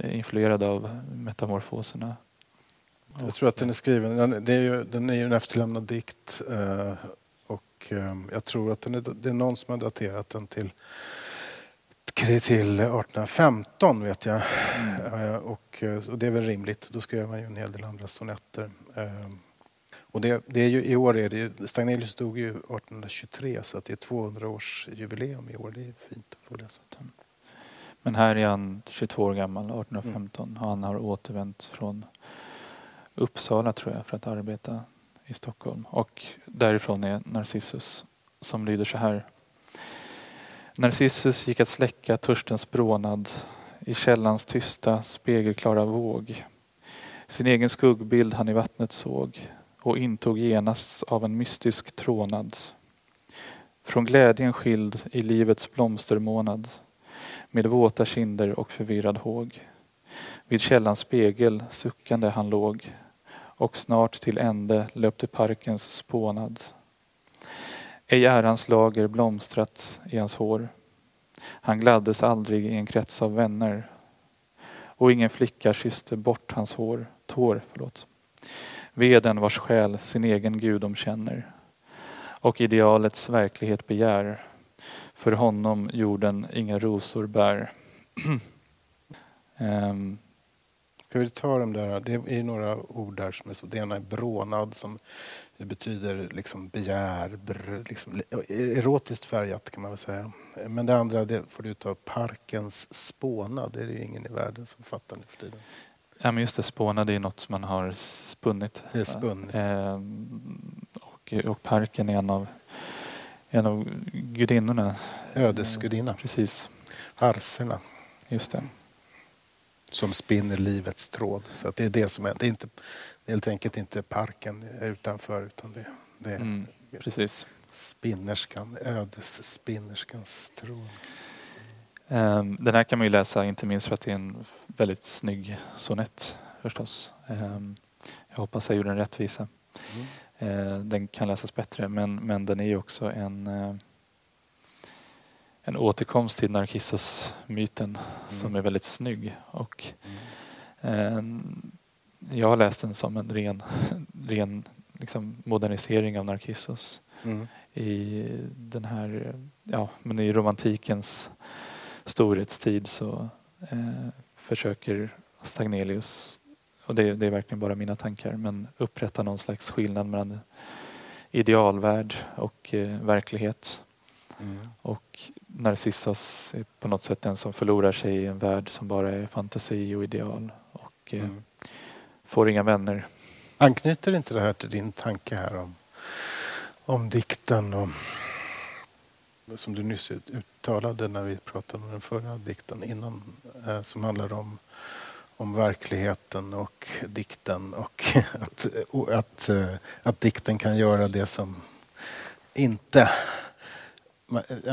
influerad av metamorfoserna. Jag tror att den är skriven, det är ju, den är ju en efterlämnad dikt eh, och eh, jag tror att den är, det är någon som har daterat den till till 1815 vet jag. Mm. Eh, och, och, det är väl rimligt, då skrev man ju en hel del andra sonetter. Och det, det är ju, I år är det Stagnelius dog ju 1823 så att det är 200 års jubileum i år. Det är fint att få läsa. Men här är han 22 år gammal, 1815 mm. och han har återvänt från Uppsala tror jag för att arbeta i Stockholm. Och därifrån är Narcissus som lyder så här. Narcissus gick att släcka törstens brånad i källans tysta spegelklara våg. Sin egen skuggbild han i vattnet såg och intog genast av en mystisk trånad. Från glädjen skild i livets blomstermånad med våta kinder och förvirrad håg. Vid källans spegel suckande han låg och snart till ände löpte parkens spånad. Ej ärans lager blomstrat i hans hår. Han gladdes aldrig i en krets av vänner och ingen flicka kysste bort hans hår, tår. Förlåt. Veden vars själ sin egen gudom känner och idealets verklighet begär. För honom jorden inga rosor bär. um. Ska vi ta de där? Det är några ord där som är så. Det ena är brånad som betyder liksom begär, br, liksom, erotiskt färgat kan man väl säga. Men det andra det får du ta parkens spånad. Det är det ju ingen i världen som fattar nu för tiden. Ja men just det, spåna det är något som man har spunnit. Det är spunnit. Eh, och, och parken är en av, en av gudinnorna. Ödesgudinna. Eh, precis. Arserna. Just det. Som spinner livets tråd. Så det är det som är. Det är, inte, det är helt enkelt inte parken utanför utan det, det är mm, precis. spinnerskan, ödesspinnerskans tråd. Um, den här kan man ju läsa inte minst för att det är en väldigt snygg sonett förstås. Um, jag hoppas jag gjorde den rättvisa. Mm. Uh, den kan läsas bättre men, men den är ju också en uh, en återkomst till Narkissos-myten mm. som är väldigt snygg. Och, mm. eh, jag har läst den som en ren, ren liksom modernisering av Narkissos mm. i den här, ja, men i romantikens storhetstid så eh, försöker Stagnelius, och det, det, är verkligen bara mina tankar, men upprätta någon slags skillnad mellan idealvärld och eh, verklighet. Mm. Och Narcissus är på något sätt den som förlorar sig i en värld som bara är fantasi och ideal och eh, mm. får inga vänner. Anknyter inte det här till din tanke här om, om dikten och som du nyss uttalade när vi pratade om den förra dikten innan eh, som handlar om, om verkligheten och dikten och att, att, eh, att dikten kan göra det som inte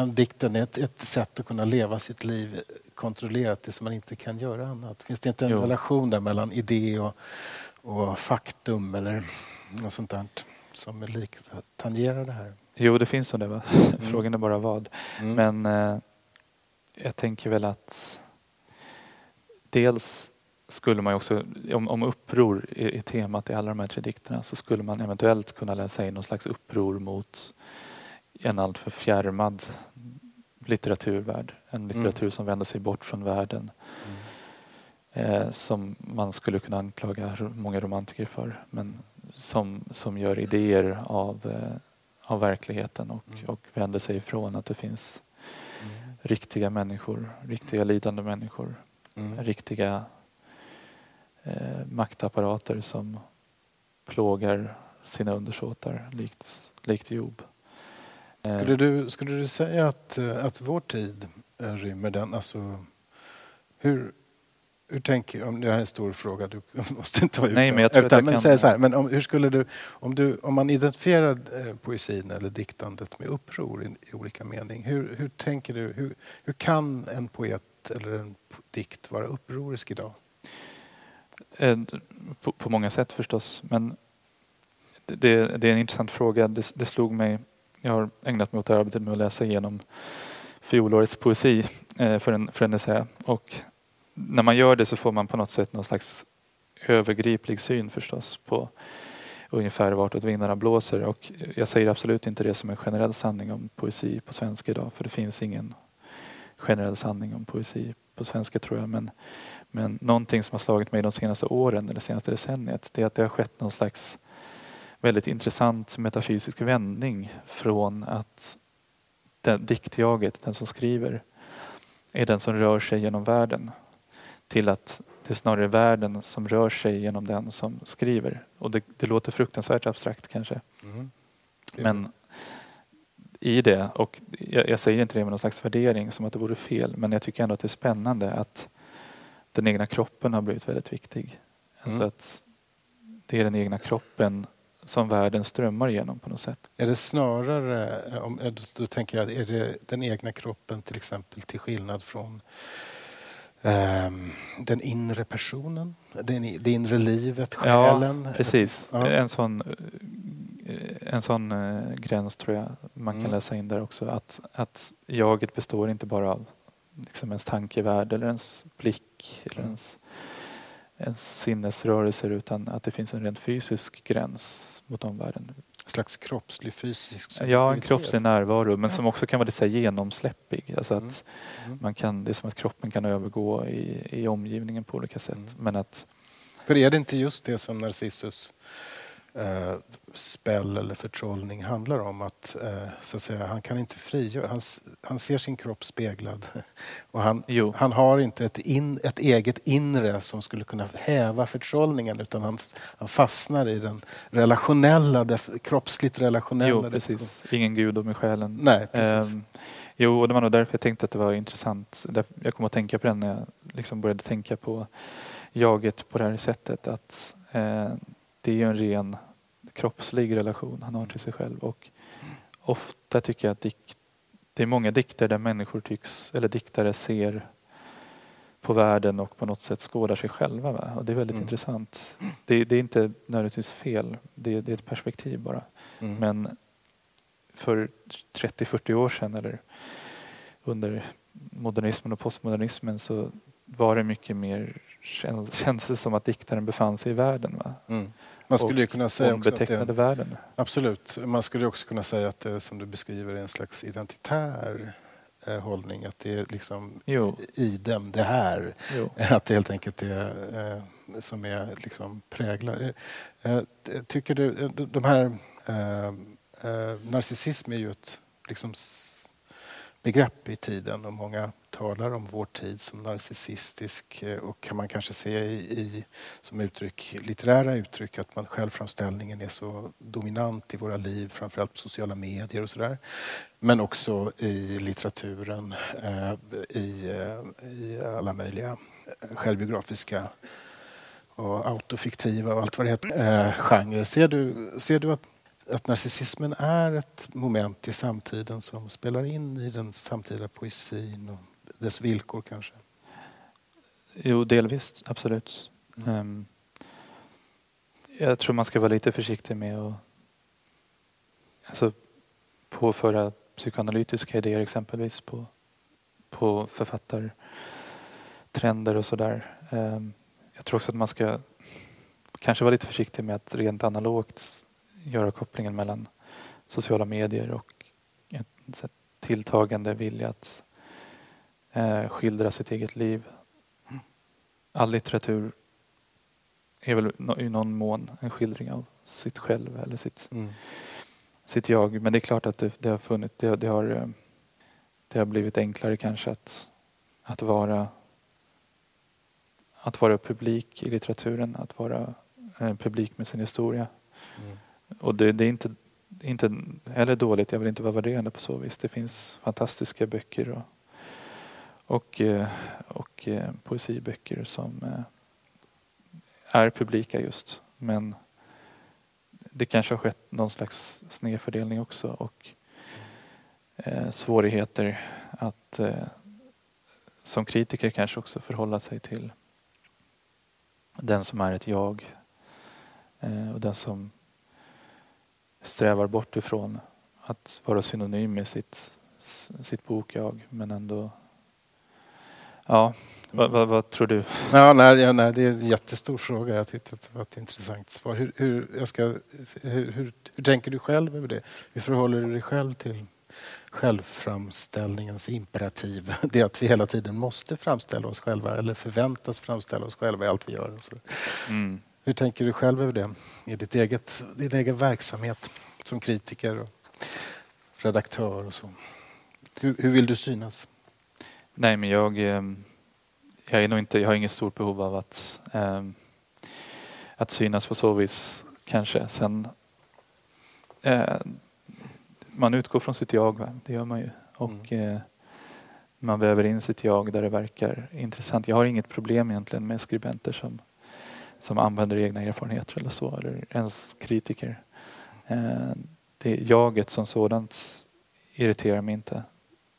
dikten är ett, ett, sätt att kunna leva sitt liv kontrollerat tills man inte kan göra annat. Finns det inte en jo. relation där mellan idé och, och faktum eller något sånt där som är likt, tangerar det här? Jo, det finns så det. Va? Mm. Frågan är bara vad. Mm. Men eh, jag tänker väl att dels skulle man ju också, om, om uppror är, är temat i alla de här tre dikterna så skulle man eventuellt kunna läsa in någon slags uppror mot en alltför fjärmad litteraturvärld. En litteratur mm. som vänder sig bort från världen. Mm. Eh, som man skulle kunna anklaga många romantiker för. Men som, som gör idéer av, eh, av verkligheten och, mm. och vänder sig ifrån att det finns mm. riktiga människor, riktiga lidande människor. Mm. Riktiga eh, maktapparater som plågar sina undersåtar likt, likt Job. Skulle du, skulle du säga att, eh, att vår tid eh, rymmer den? Alltså, hur, hur tänker om Det här är en stor fråga, du måste inte vara Nej, men jag tror utan, men kan... så här, men om, hur skulle du, om, du, om man identifierar eh, poesin eller diktandet med uppror i, i olika mening, hur, hur tänker du? Hur, hur kan en poet eller en dikt vara upprorisk idag? På, på många sätt förstås, men det, det, är en intressant fråga. Det, det slog mig jag har ägnat mig åt arbetet med att läsa igenom fjolårets poesi eh, för en, för en essä. Och när man gör det så får man på något sätt någon slags övergriplig syn förstås på ungefär vartåt vindarna blåser. Och jag säger absolut inte det som en generell sanning om poesi på svenska idag för det finns ingen generell sanning om poesi på svenska tror jag. Men, men någonting som har slagit mig de senaste åren, eller senaste decenniet, det är att det har skett någon slags väldigt intressant metafysisk vändning från att den, diktjaget, den som skriver, är den som rör sig genom världen till att det är snarare världen som rör sig genom den som skriver. Och det, det låter fruktansvärt abstrakt kanske. Mm. Men i det, och jag, jag, säger inte det med någon slags värdering som att det vore fel, men jag tycker ändå att det är spännande att den egna kroppen har blivit väldigt viktig. Alltså mm. att det är den egna kroppen som världen strömmar igenom på något sätt. Är det snarare, om, då tänker jag, är det den egna kroppen till exempel till skillnad från den inre personen, den, det inre livet, själen? Ja, precis. Ja. En sån, en sån uh, gräns tror jag man kan mm. läsa in där också. Att, att jaget består inte bara av liksom ens tankevärld eller ens blick eller ens ens sinnesrörelser utan att det finns en rent fysisk gräns mot omvärlden. Slags kroppslig fysisk Ja, en kroppslig närvaro men som också kan vara lite genomsläppig. Alltså att mm. Mm. Man kan, det är som att kroppen kan övergå i, i omgivningen på olika sätt. Mm. Men att, För är det inte just det som Narcissus eh, spel eller förtrollning handlar om. Att, eh, så att säga, han kan inte frigöra, han, han ser sin kropp speglad. Och han, han har inte ett, in, ett eget inre som skulle kunna häva förtrollningen utan han, han fastnar i den relationella, det kroppsligt relationella. Jo, precis. Ingen gudom i själen. Nej, precis. Um, Jo, och det var nog därför jag tänkte att det var intressant. Jag kom att tänka på den när jag liksom började tänka på jaget på det här sättet. Att eh, det är en ren kroppslig relation han har till sig själv. Och ofta tycker jag att dikt, det är många dikter där människor tycks, eller diktare ser på världen och på något sätt skådar sig själva. Va? Och det är väldigt mm. intressant. Det, det, är inte nödvändigtvis fel, det, det är ett perspektiv bara. Mm. Men för 30-40 år sedan eller under modernismen och postmodernismen så var det mycket mer, kändes det som att diktaren befann sig i världen. Va? Mm. Man skulle kunna säga också att det, världen. Absolut. Man skulle också kunna säga att det som du beskriver är en slags identitär eh, hållning. Att det är liksom jo. i dem, det här. Jo. Att det helt enkelt är eh, som är liksom präglar. Eh, tycker du, de här eh, eh, narcissism är ju ett liksom, begrepp i tiden och många talar om vår tid som narcissistisk eh, och kan man kanske se i, i, som uttryck, litterära uttryck att man självframställningen är så dominant i våra liv, framförallt på sociala medier och sådär. Men också i litteraturen, eh, i, eh, i alla möjliga självbiografiska och autofiktiva och allt vad det heter, genrer. Ser du, ser du att att narcissismen är ett moment i samtiden som spelar in i den samtida poesin och dess villkor kanske? Jo, delvis, absolut. Mm. Um, jag tror man ska vara lite försiktig med att alltså, påföra psykoanalytiska idéer exempelvis på, på författartrender och sådär. Um, jag tror också att man ska kanske vara lite försiktig med att rent analogt göra kopplingen mellan sociala medier och en tilltagande vilja att eh, skildra sitt eget liv. All litteratur är väl i någon mån en skildring av sitt själv eller sitt, mm. sitt jag. Men det är klart att det, det har funnits, det, det, har, eh, det har blivit enklare kanske att, att vara att vara publik i litteraturen, att vara eh, publik med sin historia. Mm. Och det, det, är inte, inte heller dåligt, jag vill inte vara värderande på så vis. Det finns fantastiska böcker och, och, eh, och eh, poesiböcker som eh, är publika just. Men det kanske har skett någon slags snedfördelning också och svårigheter att som kritiker kanske också förhålla sig till den som är ett jag och den som strävar bort ifrån att vara synonym med sitt, sitt bok-jag men ändå Ja, vad, vad, vad, tror du? Ja, nej, ja, nej, det är en jättestor fråga. Jag tyckte att det var ett intressant svar. Hur, hur, jag ska, hur, hur, hur, tänker du själv över det? Hur förhåller du dig själv till självframställningens imperativ? Det att vi hela tiden måste framställa oss själva eller förväntas framställa oss själva i allt vi gör. Mm. Hur tänker du själv över det i ditt eget, din egen verksamhet som kritiker och redaktör och så? Hur, hur vill du synas? Nej, men jag, eh, jag, är nog inte, jag har inget stort behov av att, eh, att synas på så vis kanske. Sen, eh, man utgår från sitt jag, det gör man ju. Och mm. man väver in sitt jag där det verkar intressant. Jag har inget problem egentligen med skribenter som som använder egna erfarenheter eller så, eller ens kritiker. Eh, det jaget som sådant irriterar mig inte.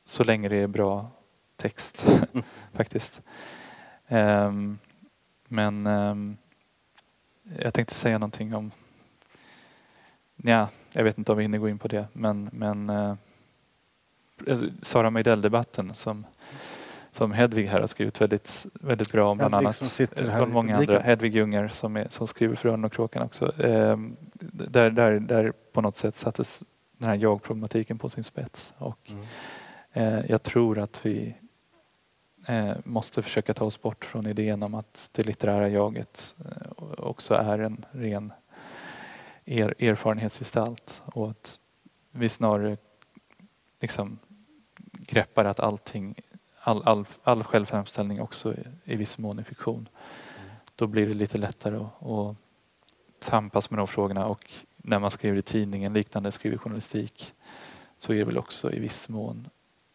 Så länge det är bra text faktiskt. Um, men um, jag tänkte säga någonting om Ja, jag vet inte om vi hinner gå in på det men, men uh, Sara Meidell-debatten som som Hedvig här har skrivit väldigt, väldigt bra om bland annat. Som från många andra. Hedvig Junger som, är, som skriver för Örnen och kråkan också. Eh, där, där, där på något sätt sattes den här jag-problematiken på sin spets. Och, mm. eh, jag tror att vi eh, måste försöka ta oss bort från idén om att det litterära jaget eh, också är en ren er, erfarenhetsgestalt och att vi snarare liksom greppar att allting all, all, all självframställning också i, i viss mån är fiktion. Mm. Då blir det lite lättare att, att tampas med de frågorna och när man skriver i tidningen, liknande skriver journalistik så är det väl också i viss mån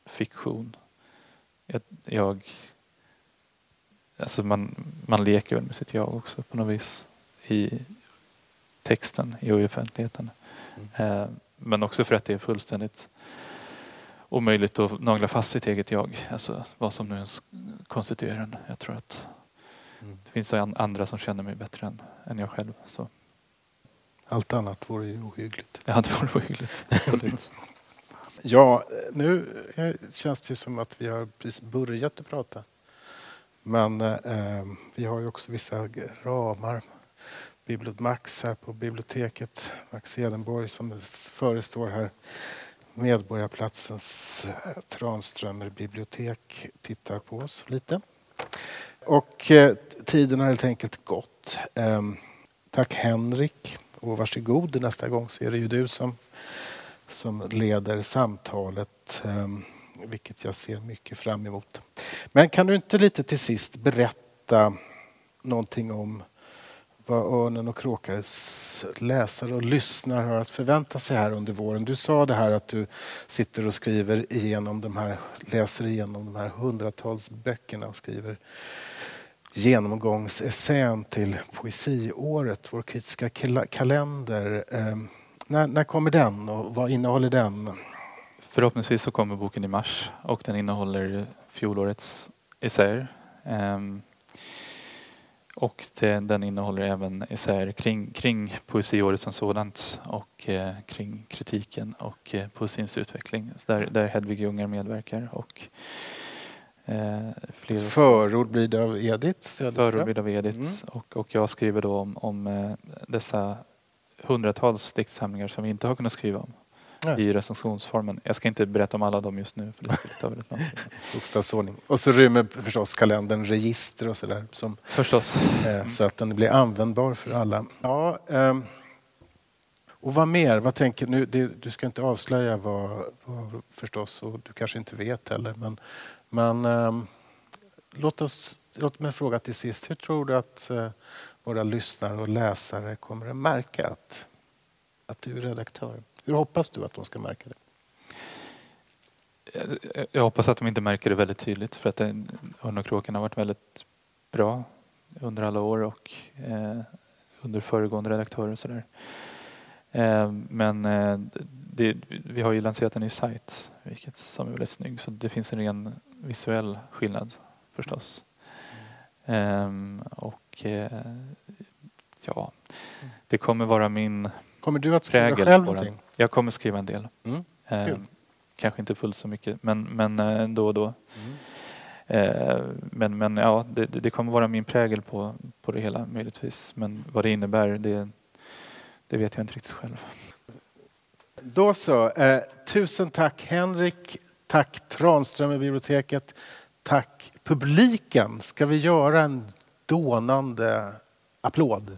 fiktion. Jag, jag alltså man, man leker väl med sitt jag också på något vis i texten, i offentligheten. Mm. Eh, men också för att det är fullständigt omöjligt att nagla fast sitt eget jag, alltså vad som nu ens konstituerar en. Jag tror att mm. det finns andra som känner mig bättre än, än jag själv. Så. Allt annat vore ju ohyggligt. Ja, det vore ohyggligt. Ja, nu känns det som att vi har precis börjat att prata. Men eh, vi har ju också vissa ramar. Bibliot Max här på biblioteket, Max Edenborg som förestår här. Medborgarplatsens eh, Tranströmerbibliotek Tranströmer bibliotek tittar på oss lite. Och eh, tiden har helt enkelt gått. Eh, tack Henrik och varsågod. Nästa gång så är det ju du som, som leder samtalet, eh, vilket jag ser mycket fram emot. Men kan du inte lite till sist berätta någonting om vad Örnen och Kråkares läsare och lyssnare har att förvänta sig här under våren. Du sa det här att du sitter och skriver igenom de här, läser igenom de här hundratals böckerna och skriver genomgångsessän till poesiåret, vår kritiska kalender. Eh, när, när kommer den och vad innehåller den? Förhoppningsvis så kommer boken i mars och den innehåller fjolårets essäer. Um, och det, den innehåller även essäer kring, kring poesiåret som sådant och eh, kring kritiken och eh, poesins utveckling. Där, där Hedvig Ljungar medverkar. Och, eh, fler Förord blir det av Edith Förord blir det av Edith mm. och, och jag skriver då om, om eh, dessa hundratals diktsamlingar som vi inte har kunnat skriva om. Nej. i recensionsformen. Jag ska inte berätta om alla dem just nu. För det skulle ta väldigt lång Bokstavsordning. Och så rymmer förstås kalendern register och sådär. Förstås. Eh, så att den blir användbar för alla. Ja, eh, och vad mer? Vad tänker nu? Det, du ska inte avslöja vad, vad, förstås och du kanske inte vet heller. Men, men eh, låt, oss, låt mig fråga till sist. Hur tror du att eh, våra lyssnare och läsare kommer att märka att, att du är redaktör? Hur hoppas du att de ska märka det? Jag hoppas att de inte märker det väldigt tydligt för att Örn och kråkan har varit väldigt bra under alla år och eh, under föregående redaktörer och sådär. Eh, men eh, det, vi har ju lanserat en ny sajt vilket som är väldigt snygg så det finns en ren visuell skillnad förstås. Mm. och eh, ja, det kommer vara min Kommer du att skriva själv någonting? Jag kommer skriva en del. Mm. Eh, kanske inte fullt så mycket men, men eh, då och då. Mm. Eh, men, men ja, det, det, kommer vara min prägel på, på det hela möjligtvis. Men vad det innebär det, det vet jag inte riktigt själv. Då så. Eh, tusen tack Henrik. Tack Tranström i biblioteket. Tack publiken. Ska vi göra en dånande applåd?